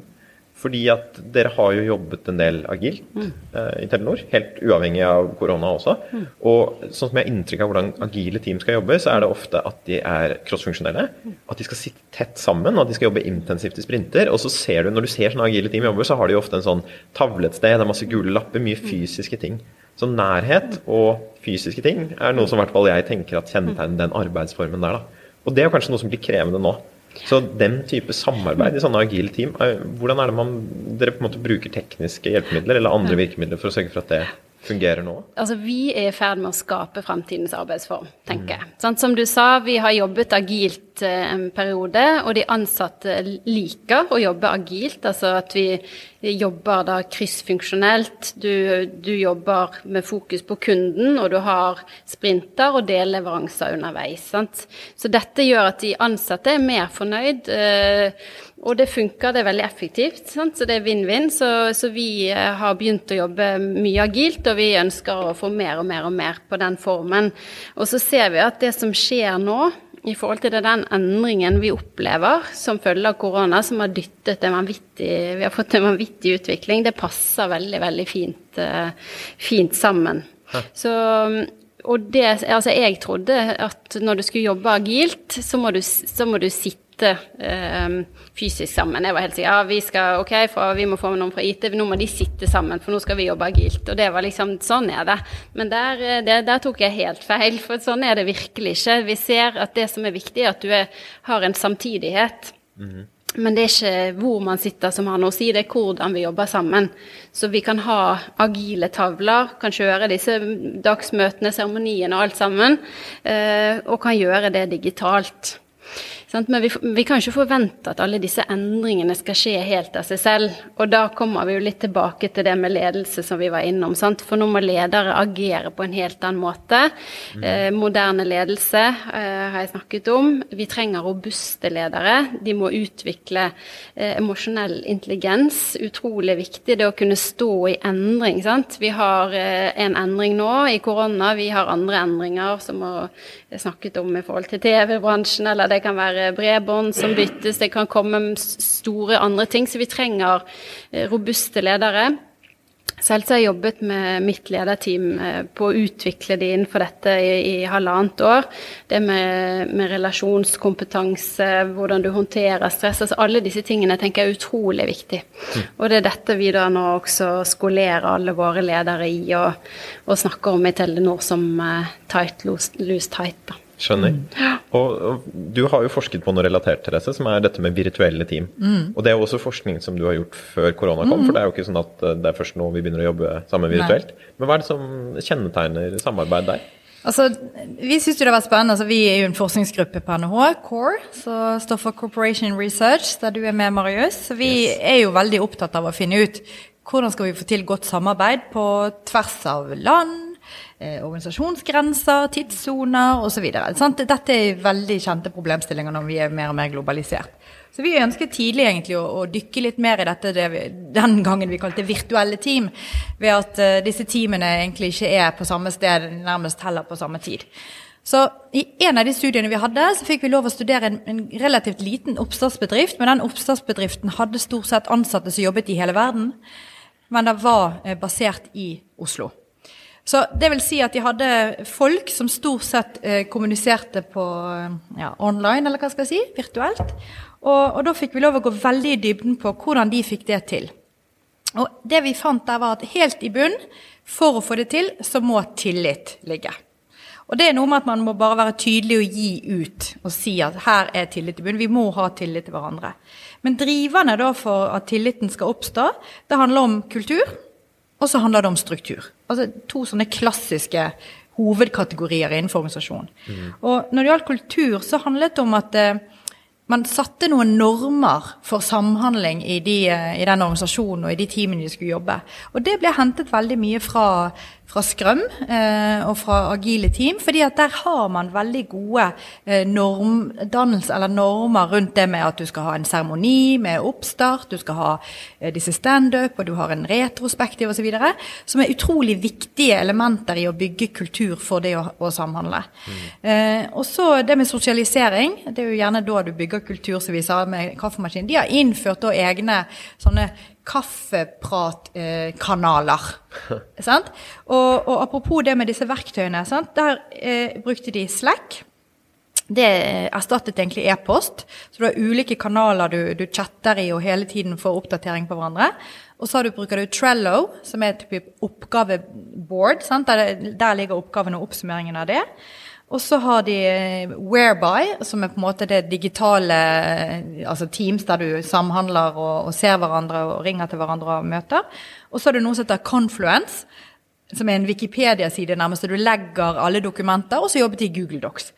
Fordi at dere har jo jobbet en del agilt mm. eh, i Telenor, helt uavhengig av korona også. Mm. Og sånn som jeg har inntrykk av hvordan agile team skal jobbe, så er det ofte at de er crossfunksjonelle. Mm. At de skal sitte tett sammen, og at de skal jobbe intensivt i sprinter. Og så ser du, når du ser sånne agile team jobbe, så har de jo ofte en sånn tavle et sted, det er masse gule lapper, mye mm. fysiske ting. Så nærhet og fysiske ting er noe som i hvert fall jeg tenker at kjennetegner den arbeidsformen der. da. Og det er kanskje noe som blir krevende nå. Så den type samarbeid i sånne agile team, hvordan er det man, dere på en måte bruker tekniske hjelpemidler eller andre virkemidler for å sørge for at det fungerer nå? Altså, Vi er i ferd med å skape fremtidens arbeidsform, tenker jeg. Sånn, som du sa, vi har jobbet agilt eh, en periode, og de ansatte liker å jobbe agilt. Altså at vi jobber da kryssfunksjonelt. Du, du jobber med fokus på kunden, og du har sprinter og delleveranser underveis. Sant? Så dette gjør at de ansatte er mer fornøyd. Eh, og det funker, det er veldig effektivt, sant? så det er vinn-vinn. Så, så, vi eh, har begynt å jobbe mye agilt, og vi ønsker å få mer og mer og mer på den formen. Og så ser vi at det som skjer nå, i forhold til den endringen vi opplever som følge av korona, som har dyttet en vanvittig Vi har fått en vanvittig utvikling. Det passer veldig, veldig fint, uh, fint sammen. Så og det, altså jeg trodde at når du skulle jobbe agilt, så må du, så må du sitte sitte eh, fysisk sammen. Jeg var helt sikker ja, vi skal, ok, for vi må få med noen fra IT, nå må de sitte sammen, for nå skal vi jobbe agilt. Og det var liksom, sånn er det. Men der, eh, det, der tok jeg helt feil, for sånn er det virkelig ikke. Vi ser at det som er viktig, er at du er, har en samtidighet. Mm -hmm. Men det er ikke hvor man sitter som har noe å si, det er hvordan vi jobber sammen. Så vi kan ha agile tavler, kan kjøre disse dagsmøtene, seremoniene og alt sammen, eh, og kan gjøre det digitalt. Men vi, vi, kan ikke forvente at alle disse endringene skal skje helt av seg selv. Og da kommer vi jo litt tilbake til det med ledelse som vi var innom. Sant? For nå må ledere agere på en helt annen måte. Mm. Eh, moderne ledelse eh, har jeg snakket om. Vi trenger robuste ledere. De må utvikle eh, emosjonell intelligens. Utrolig viktig det å kunne stå i endring. Sant? Vi har eh, en endring nå i korona. Vi har andre endringer som er snakket om i forhold til TV-bransjen, eller det kan være være bredbånd som byttes, det kan komme store andre ting. Så vi trenger eh, robuste ledere. Selv har jeg jobbet med mitt lederteam eh, på å utvikle det innenfor dette i, i halvannet år. Det med, med, relasjonskompetanse, hvordan du håndterer stress. altså Alle disse tingene tenker jeg er utrolig viktig. Mm. Og det er dette vi da nå også skolerer alle våre ledere i, og, og snakker om i Telenor som uh, tight, loose, loose tight. da. Skjønner. Og, og du har jo forsket på noe relatert, Therese, som er dette med virtuelle team. Og det er jo også forskning som du har gjort før korona kom, for det er jo ikke sånn at eh, det er først nå vi begynner å jobbe sammen virtuelt. Men hva er det som kjennetegner samarbeid der? Altså, Vi syns det har vært spennende. Altså, vi er jo en forskningsgruppe på NHH, CORE, som står for Corporation Research, der du er med, Marius. Så vi Yes. er jo veldig opptatt av å finne ut hvordan skal vi få til godt samarbeid på tvers av land, eh, organisasjonsgrenser, tidssoner osv. Dette er veldig kjente problemstillinger når vi er mer og mer globalisert. Så vi ønsket tidlig egentlig å, å dykke litt mer i dette det vi, den gangen vi kalte virtuelle team, ved at eh, disse teamene egentlig ikke er på samme sted, nærmest heller på samme tid. Så i en av de studiene vi hadde, så fikk vi lov å studere en, en relativt liten oppstartsbedrift, men den oppstartsbedriften hadde stort sett ansatte som jobbet i hele verden, men det var eh, basert i Oslo. Så det vil si at de hadde folk som stort sett eh, kommuniserte på eh, ja, online, eller hva skal jeg si, virtuelt. Og, og da fikk vi lov å gå veldig i dybden på hvordan de fikk det til. Og det vi fant der var at helt i bunn, for å få det til, så må tillit ligge. Og det er noe med at man må bare være tydelig og gi ut og si at her er tillit i bunn. Vi må ha tillit til hverandre. Men driverne da for at tilliten skal oppstå, det handler om kultur, og så handler det om struktur. Altså to sånne klassiske hovedkategorier innenfor organisasjonen. Og når det gjaldt kultur, så handlet det om at eh, man satte noen normer for samhandling i, de, eh, i den organisasjonen og i de teamene de skulle jobbe. Og det ble hentet veldig mye fra, fra Skrøm eh, og fra agile team, fordi at der har man veldig gode eh, normdannelser, eller normer rundt det med at du skal ha en seremoni med oppstart, du skal ha eh, disse standup, og du har en retrospektiv osv., som er utrolig viktige elementer i å bygge kultur for det å, å samhandle. Eh, og så det med sosialisering, det er jo gjerne da du bygger kultur, som vi sa med kaffemaskin. De har innført da egne sånne kaffepratkanaler. Og, og apropos det med disse verktøyene, sant? der eh, brukte de Slack. Det erstattet egentlig e-post. Så du har ulike kanaler du, du chatter i og hele tiden får oppdatering på hverandre. Og så bruker du Trello, som er et oppgaveboard. Der, der ligger oppgaven og oppsummeringen av det. Og så har de eh, Whereby, som er på en måte det digitale altså Teams der du samhandler og, og ser hverandre og ringer til hverandre og møter. Og så har du noe som heter Confluence, som er en Wikipedia-side nærmest, der du legger alle dokumenter, og så jobbet de i Google Docs.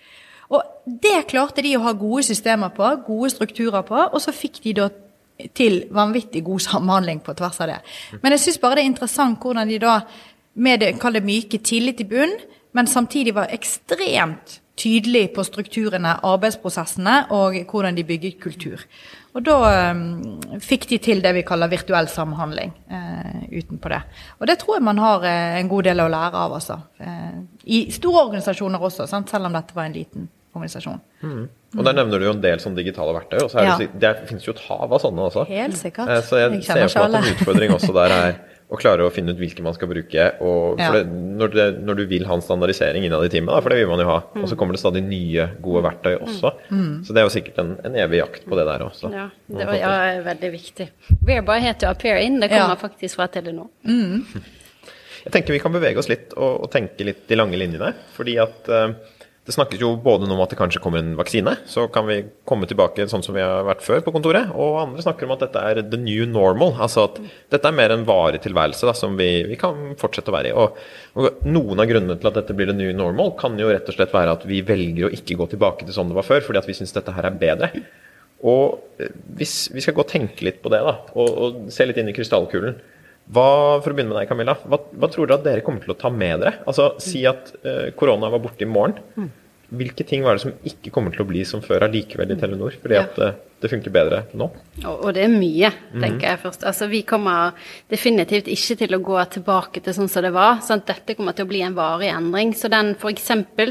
Og det klarte de å ha gode systemer på, gode strukturer på, og så fikk de da til vanvittig god samhandling på tvers av det. Men jeg syns bare det er interessant hvordan de da, med det, det myke, tillit i bunn, men samtidig var ekstremt tydelig på strukturene, arbeidsprosessene og hvordan de bygget kultur. Og da um, fikk de til det vi kaller virtuell samhandling uh, utenpå det. Og det tror jeg man har uh, en god del å lære av, altså. Uh, I store organisasjoner også, sant? selv om dette var en liten organisasjon. Mm. Og Der nevner du jo en del sånne digitale verktøy, og så er Ja. det, det finnes jo et hav av sånne også. Helt sikkert. Eh, Så jeg, Jeg ser for meg at en utfordring også der er å klare å finne ut hvilke man skal bruke. Og Ja. for det, når, det, når du vil ha en standardisering innad i teamet, da, for det vil man jo ha, og så kommer det stadig nye, gode verktøy også. Så det er jo sikkert en, en evig jakt på det der også. Ja, det var ja, veldig viktig. Whereby heter Appear In. Det kommer Ja. faktisk fra Telenor. Jeg tenker vi kan bevege oss litt og, og tenke litt de lange linjene. Fordi at eh, det snakkes jo både om at det kanskje kommer en vaksine, så kan vi komme tilbake sånn som vi har vært før på kontoret. Og andre snakker om at dette er the new normal. Altså at dette er mer en varig tilværelse da, som vi, vi kan fortsette å være i. Og, og noen av grunnene til at dette blir the new normal, kan jo rett og slett være at vi velger å ikke gå tilbake til sånn det var før, fordi at vi syns dette her er bedre. Og eh, hvis vi skal gå og tenke litt på det, da, og, og se litt inn i krystallkulen hva, for å begynne med deg, Camilla, hva, hva tror dere at dere kommer til å ta med dere? Altså, Si at eh, korona var borte i morgen. Hvilke ting var det som ikke kommer til å bli som før allikevel i Telenor? Fordi at eh, det funker bedre nå? Og, og det er mye, tenker jeg først. Altså, vi kommer definitivt ikke til å gå tilbake til sånn som det var. Sant? Dette kommer til å bli en varig endring. Så den f.eks.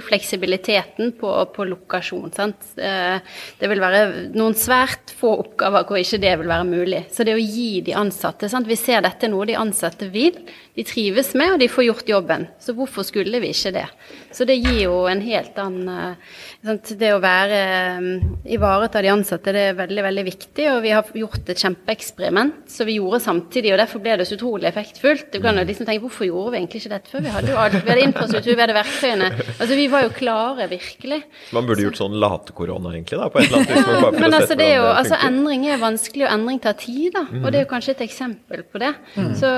fleksibiliteten på, på lokasjon. Sant? Eh, Det vil være noen svært få oppgaver hvor ikke det vil være mulig. Så det å gi de ansatte sant? Vi ser dette er noe de ansatte vil, de trives med, og de får gjort jobben. Så hvorfor skulle vi ikke det? Så det gir jo en helt annen eh, sant? Det å være eh, ivareta de ansatte, det er veldig veldig viktig, og vi har gjort et kjempeeksperiment. Så vi gjorde samtidig, og derfor ble det så utrolig effektfullt. Du kan jo liksom tenke hvorfor gjorde vi egentlig ikke dette før? Vi hadde jo alt. Vi hadde infrastruktur, vi hadde verktøyene. Altså vi var jo klare, virkelig. Man burde gjort sånn late-korona, egentlig, da, på et eller annet vis. Men altså, det er jo, det altså, endring er vanskelig, og endring tar tid. da, Og det er jo kanskje et eksempel på det. Så,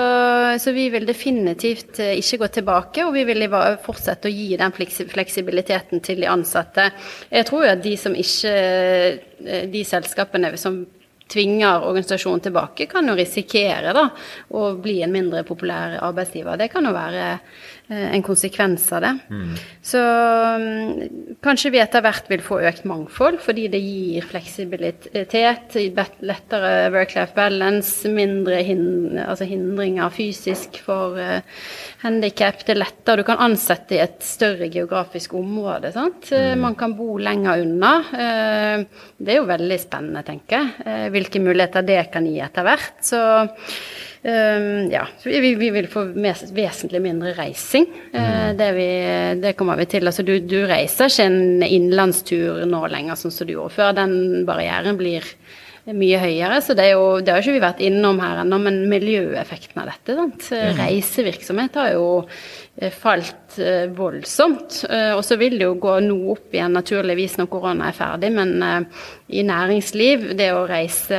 så vi vil definitivt eh, ikke gå tilbake, og vi vil fortsette å gi den fleksibiliteten til de ansatte. Jeg tror jo at de som ikke eh, De selskapene som tvinger organisasjonen tilbake, kan jo risikere da, å bli en mindre populær arbeidsgiver. Det kan jo være en konsekvens av det. Så mm, kanskje vi etter hvert vil få økt mangfold, fordi det gir fleksibilitet, lettere work-life balance, mindre hin altså hindringer fysisk for uh, handikap. Det er lettere. Du kan ansette i et større geografisk område. Sant? Mm. Man kan bo lenger unna. Uh, det er jo veldig spennende, tenker jeg. Uh, Hvilke muligheter det kan gi etter hvert. Så ja, vi, vi vil få vesentlig mindre reising. Uh, det, vi, det kommer vi til. Altså, du, du reiser ikke en innenlandstur nå lenger, sånn som du gjorde før. Den barrieren blir mye høyere. Så det, jo, det har ikke vi vært innom her ennå, men miljøeffekten av dette. Sant? Reisevirksomhet har jo eh, falt eh, voldsomt. Eh, og så vil det jo gå noe opp igjen naturligvis når korona er ferdig, men eh, i næringsliv, det å reise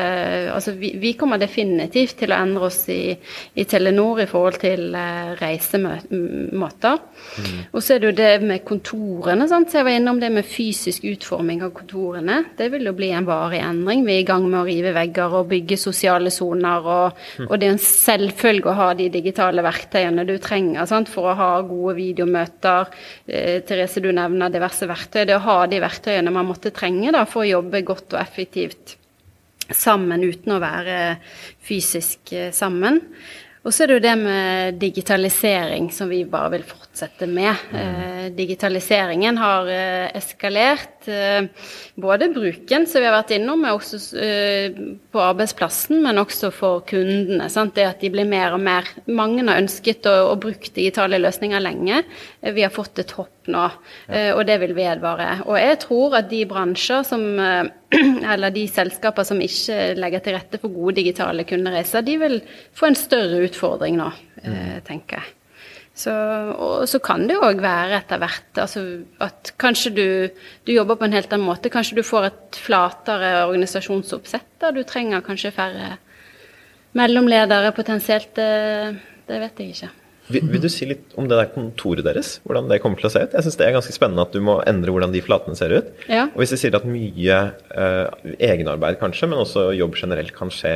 Altså vi, vi kommer definitivt til å endre oss i, i Telenor i forhold til uh, reisemåter. Og så er det jo det med kontorene. Sant? Så jeg var innom det med fysisk utforming av kontorene. Det vil jo bli en varig endring. Vi er i gang med å rive vegger og bygge sosiale soner. Og, og det er en selvfølge å ha de digitale verktøyene du trenger sant? for å ha gode videomøter. Eh, Therese, du nevner diverse verktøy. Det å ha de verktøyene man måtte trenge da, for å jobbe godt og effektivt sammen uten å være fysisk eh, sammen. Og så er det jo det med digitalisering som vi bare vil fortsette med. Eh, digitaliseringen har eh, eskalert. Eh, både bruken, som vi har vært innom, også eh, på arbeidsplassen, men også for kundene. Sant? Det at de blir mer og mer Mange har ønsket å, å bruke digitale løsninger lenge. Eh, vi har fått et hopp nå, ja. og det vil vedvare. Og jeg tror at de bransjer som eller de selskaper som ikke legger til rette for gode digitale kundereiser, de vil få en større utfordring nå, mm. tenker jeg. Så, og så kan det òg være etter hvert altså at kanskje du, du jobber på en helt annen måte. Kanskje du får et flatere organisasjonsoppsett. da Du trenger kanskje færre mellomledere potensielt. Det, det vet jeg ikke. Vil, vil du si litt om det der kontoret deres? Hvordan det kommer til å se ut? Jeg syns det er ganske spennende at du må endre hvordan de flatene ser ut. Ja. Og hvis du sier at mye eh, egenarbeid kanskje, men også jobb generelt kan skje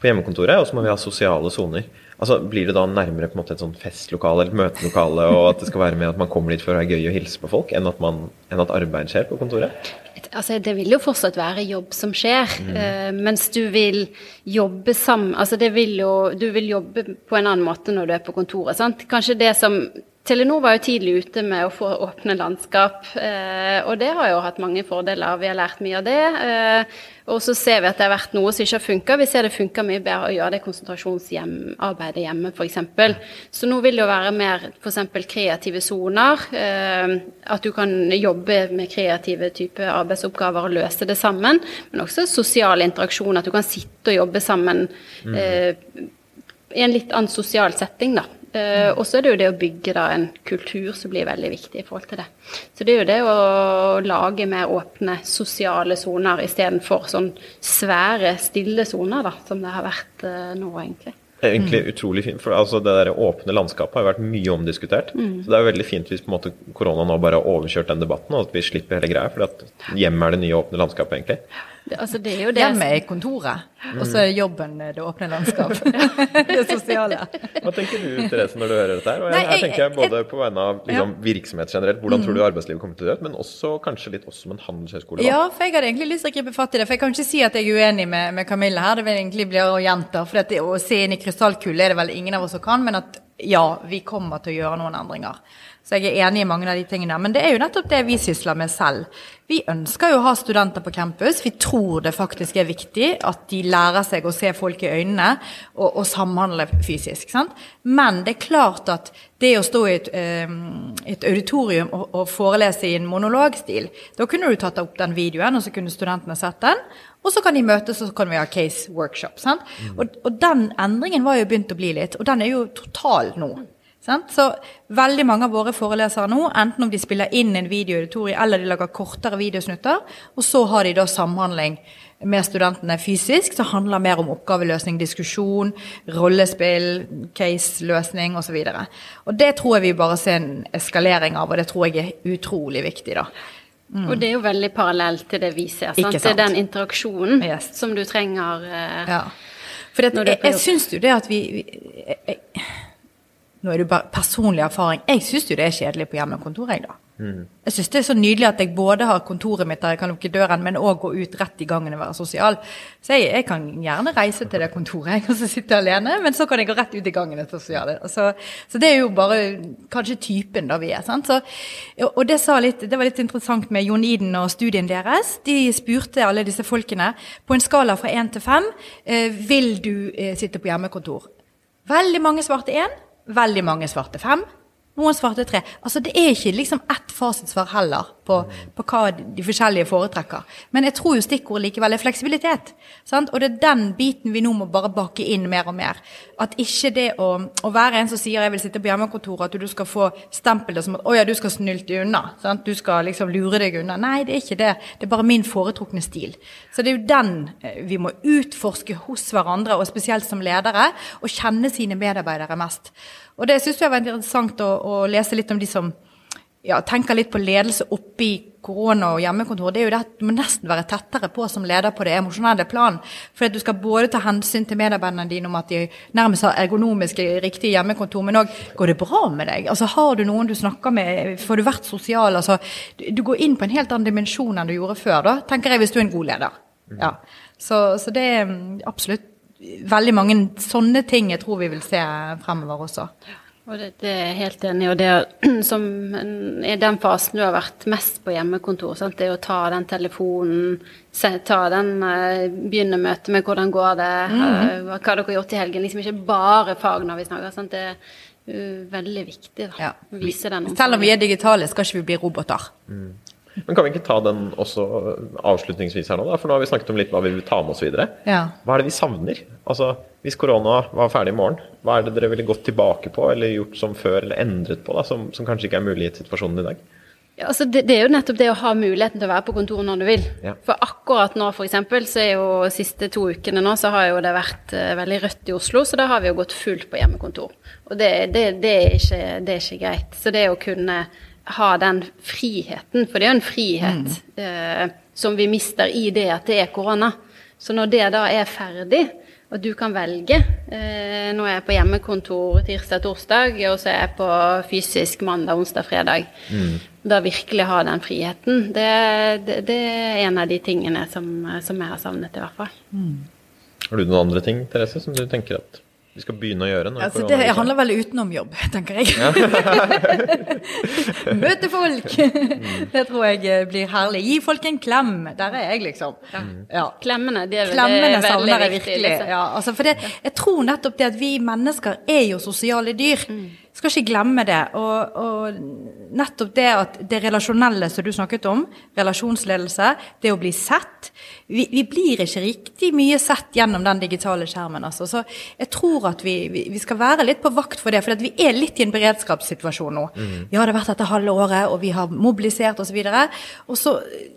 på hjemmekontoret, og så må vi ha sosiale soner. Altså, Blir det da nærmere på en måte et sånn festlokale eller et møtelokale, og at det skal være med at man kommer dit for å være gøy og hilse på folk, enn at, man, enn at arbeid skjer på kontoret? Altså, det vil jo fortsatt være jobb som skjer, eh, mens du vil jobbe sammen Altså, det vil jo Du vil jobbe på en annen måte når du er på kontoret, sant. Kanskje det som Telenor var jo tidlig ute med å få åpne landskap, eh, og det har jo hatt mange fordeler. Vi har lært mye av det. Eh, og så ser vi at det har vært noe som ikke har funka. Vi ser det funker mye bedre å gjøre det konsentrasjonsarbeidet hjemme, f.eks. Så nå vil det jo være mer f.eks. kreative soner. Eh, at du kan jobbe med kreative typer arbeidsoppgaver og løse det sammen. Men også sosial interaksjon. At du kan sitte og jobbe sammen eh, i en litt annen sosial setting, da. Eh, og så er det jo det å bygge da en kultur som blir veldig viktig i forhold til det. Så det er jo det å lage mer åpne sosiale soner istedenfor sånn svære, stille soner, da, som det har vært uh, nå, egentlig. Det er egentlig utrolig fint, for altså det der åpne landskapet har vært mye omdiskutert. Så det er jo veldig fint hvis på en måte korona nå bare har overkjørt den debatten, og at vi slipper hele greia. For hjemmet er det nye åpne landskapet, egentlig. Det, altså, det er jo det Hjemme er kontoret, og så er jobben det åpne landskap. det sosiale. Hva tenker du Therese, når du hører dette her? Og Nei, jeg, jeg- tenker jeg både på vegne av liksom, Ja. virksomhet generelt, hvordan tror du arbeidslivet kommer til å dø ut, men også kanskje litt oss som en handelshøyskole. da. Ja, for jeg hadde egentlig lyst til å gripe fatt i det. For jeg kan ikke si at jeg er uenig med, med Camilla her. Det vil egentlig bli å gjenta. For det, å se inn i krystallkulen er det vel ingen av oss som kan, men at ja, vi kommer til å gjøre noen endringer. Så jeg er enig i mange av de tingene. Men det er jo nettopp det vi sysler med selv. Vi ønsker jo å ha studenter på campus. Vi tror det faktisk er viktig at de lærer seg å se folk i øynene og, og samhandle fysisk. Sant? Men det er klart at det å stå i et, um, et auditorium og, og, forelese i en monologstil, da kunne du tatt opp den videoen, og så kunne studentene sett den. Og så kan de møtes, og så kan vi ha case workshop. Mm. Og, og, den endringen var jo begynt å bli litt, og den er jo total nå. Så veldig mange av våre forelesere nå, enten om de spiller inn en video i auditoriet, eller de lager kortere videosnutter, og så har de da samhandling med studentene fysisk, som handler mer om oppgaveløsning, diskusjon, rollespill, case-løsning osv. Det tror jeg vi bare ser en eskalering av, og det tror jeg er utrolig viktig. da. Mm. Og det er jo veldig parallelt til det vi ser. Sant? sant? Det er den interaksjonen yes. som du trenger eh, ja. For det, jeg, jeg syns jo det at vi, vi jeg, nå er det bare personlig erfaring. Jeg syns jo det er kjedelig på hjemmekontor, jeg, da. Mm. Jeg syns det er så nydelig at jeg både har kontoret mitt der jeg kan lukke døren, men òg gå ut rett i gangen og være sosial. Så jeg, jeg, kan gjerne reise til det kontoret jeg, kan så sitte alene, men så kan jeg gå rett ut i gangen og sosial. Så, så, det er jo bare kanskje typen da vi er. sant? Så, og det, litt, det var litt interessant med Jon Iden og studien deres. De spurte alle disse folkene på en skala fra én til fem eh, vil du eh, sitte på hjemmekontor. Veldig mange svarte én. Veldig mange svarte fem. Noen svarte tre. Altså Det er ikke liksom ett fasitsvar heller på, på, hva de forskjellige foretrekker. Men jeg tror jo stikkordet likevel er fleksibilitet. Sant? Og det er den biten vi nå må bare bake inn mer og mer. At ikke det å, å være en som sier jeg vil sitte på hjemmekontoret, at du skal få stempelet som at å ja, du skal snylte unna. Sant? Du skal liksom lure deg unna. Nei, det er ikke det. Det er bare min foretrukne stil. Så det er jo den eh, vi må utforske hos hverandre, og spesielt som ledere, og kjenne sine medarbeidere mest. Og det syns jeg var interessant å, å, lese litt om de som ja, tenker litt på ledelse oppi korona og hjemmekontor. Det er jo det at du må nesten være tettere på som leder på det emosjonelle plan. For du skal både ta hensyn til medarbeiderne dine om at de nærmest har ergonomisk riktig hjemmekontor, men òg går det bra med deg? Altså Har du noen du snakker med? Får du vært sosial? Altså, du går inn på en helt annen dimensjon enn du gjorde før, da, tenker jeg, hvis du er en god leder. Ja. Så, så det er absolutt veldig mange sånne ting jeg tror vi vil se fremover også. Og det, det er jeg helt enig i. Og det som i den fasen du har vært mest på hjemmekontor, sant? det er å ta den telefonen, ta den, uh, begynne møtet med hvordan går det, mm -hmm. hva dere har gjort i helgen. Liksom ikke bare fag når vi snakker. Sant? Det er uh, veldig viktig da, ja. å vise den. Selv om vi er digitale, skal ikke vi bli roboter. Mm. Men kan vi ikke ta den også avslutningsvis her nå, da? For nå har vi snakket om litt hva vi vil ta med oss videre. Ja. Hva er det vi savner? Altså, Hvis korona var ferdig i morgen, hva er det dere ville gått tilbake på eller gjort som før, eller endret på, da, som, som kanskje ikke er mulig i situasjonen i dag? Ja, altså det, det, er jo nettopp det å ha muligheten til å være på kontoret når du vil. Ja. For akkurat nå f.eks. så er jo siste to ukene nå så har jo det vært uh, veldig rødt i Oslo, så da har vi jo gått fullt på hjemmekontor. Og det, det, det er, ikke, er, ikke, greit. Så det å kunne ha den friheten, for det er jo en frihet mm. eh, som vi mister i det at det er korona. Så når det da er ferdig, og du kan velge eh, Nå er jeg på hjemmekontor tirsdag, torsdag, og så er jeg på fysisk mandag, onsdag, fredag. Mm. Da virkelig ha den friheten. Det, det, det, er en av de tingene som, som jeg har savnet, i hvert fall. Mm. Har du noen andre ting, Therese, som du tenker at vi skal begynne å gjøre? Altså, det handler vel utenom jobb, tenker jeg. Ja. Møte folk! Mm. Det tror jeg eh, blir herlig. Gi folk en klem. Der er jeg, liksom. Ja. Klemmene, det er, Klemmene det er savner jeg virkelig. Liksom. Ja, altså, for det, jeg tror nettopp det at vi mennesker er jo sosiale dyr. Mm. Skal ikke glemme det. Og, og, nettopp det at det relasjonelle som du snakket om, relasjonsledelse, det å bli sett Vi, vi blir ikke riktig mye sett gjennom den digitale skjermen. Altså. Så jeg tror at vi, vi, vi, skal være litt på vakt for det, for vi er litt i en beredskapssituasjon nå. Mm. Ja, det har vært dette halve året, og vi har mobilisert osv. Og, så og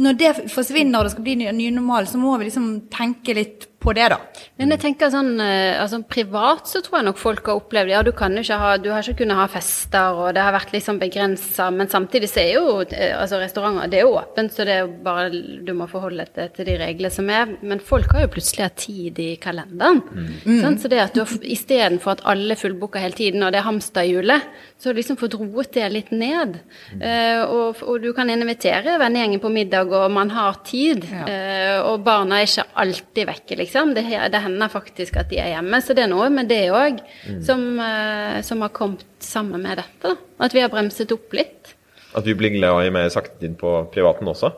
når det forsvinner og det skal bli ny, ny normal, så må vi liksom tenke litt på det, da. Men jeg tenker sånn, eh, altså Privat så tror jeg nok folk har opplevd ja, du kan jo ikke ha, du har ikke kunnet ha fester, og det har vært liksom begrensa. Men samtidig så er jo eh, altså restauranter det er jo åpent, så det er jo bare du må forholde deg til de reglene som er. Men folk har jo plutselig hatt tid i kalenderen. Mm. Sånn, så det at du istedenfor at alle fullbooker hele tiden, og det er hamsterhjulet, så har du liksom fått roet det litt ned. Uh, og, og, du kan invitere vennegjengen på middag, og man har tid. Ja. Uh, og barna er ikke alltid vekke, liksom liksom. Det, det hender faktisk at de er hjemme. Så det er noe med det òg som, eh, som har kommet sammen med dette. da. At vi har bremset opp litt. At vi blir glad i mer saktetid på privaten også.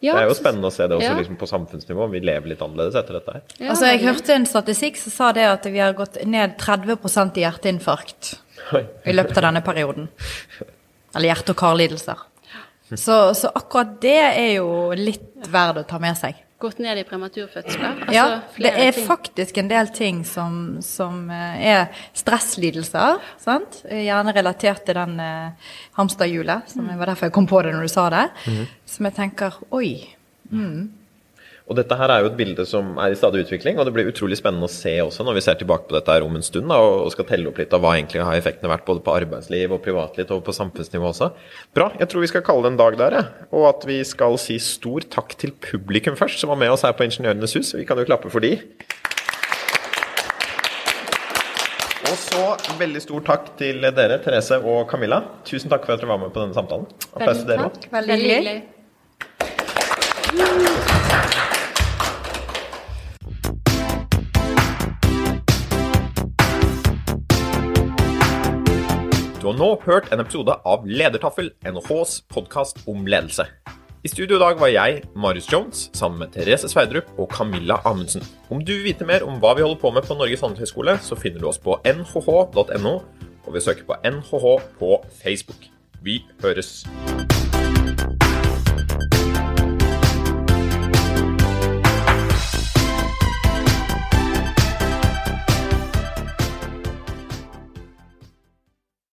Ja, det er jo spennende å se det også ja. liksom på samfunnsnivå. Vi lever litt annerledes etter dette her. Ja, altså, jeg hørte en statistikk som sa det at vi har gått ned 30% i hjerteinfarkt Oi. i løpet av denne perioden. Eller hjerte- og karlidelser. Så, så akkurat det er jo litt verdt å ta med seg. Gått ned i prematurfødsler. Altså, ja, det er ting. faktisk en del ting som, som eh, er stresslidelser, sant? Gjerne relatert til den eh, hamsterhjulet, som Mm. var derfor jeg kom på det når du sa det. Mm. Som jeg tenker, oi, Og dette her er jo et bilde som er i stadig utvikling, og det blir utrolig spennende å se også når vi ser tilbake på dette her om en stund da, og skal telle opp litt av hva egentlig har effektene vært både på arbeidsliv og privatliv og på samfunnsnivå også. Bra. Jeg tror vi skal kalle det en dag der, jeg. Og at vi skal si stor takk til publikum først, som var med oss her på Ingeniørenes hus. Vi kan jo klappe for de. Og så veldig stor takk til dere, Therese og Camilla. Tusen takk for at dere var med på denne samtalen. Applaus til dere òg. Veldig hyggelig. Har nå hørt en episode av Ledertaffel, NHHs podkast om ledelse. I studio i dag var jeg, Marius Jones, sammen med Therese Sveidrup og Camilla Amundsen. Om du vil vite mer om hva vi holder på med på Norges handelshøyskole, så finner du oss på nhh.no, og vi søker på NHH på Facebook. Vi høres!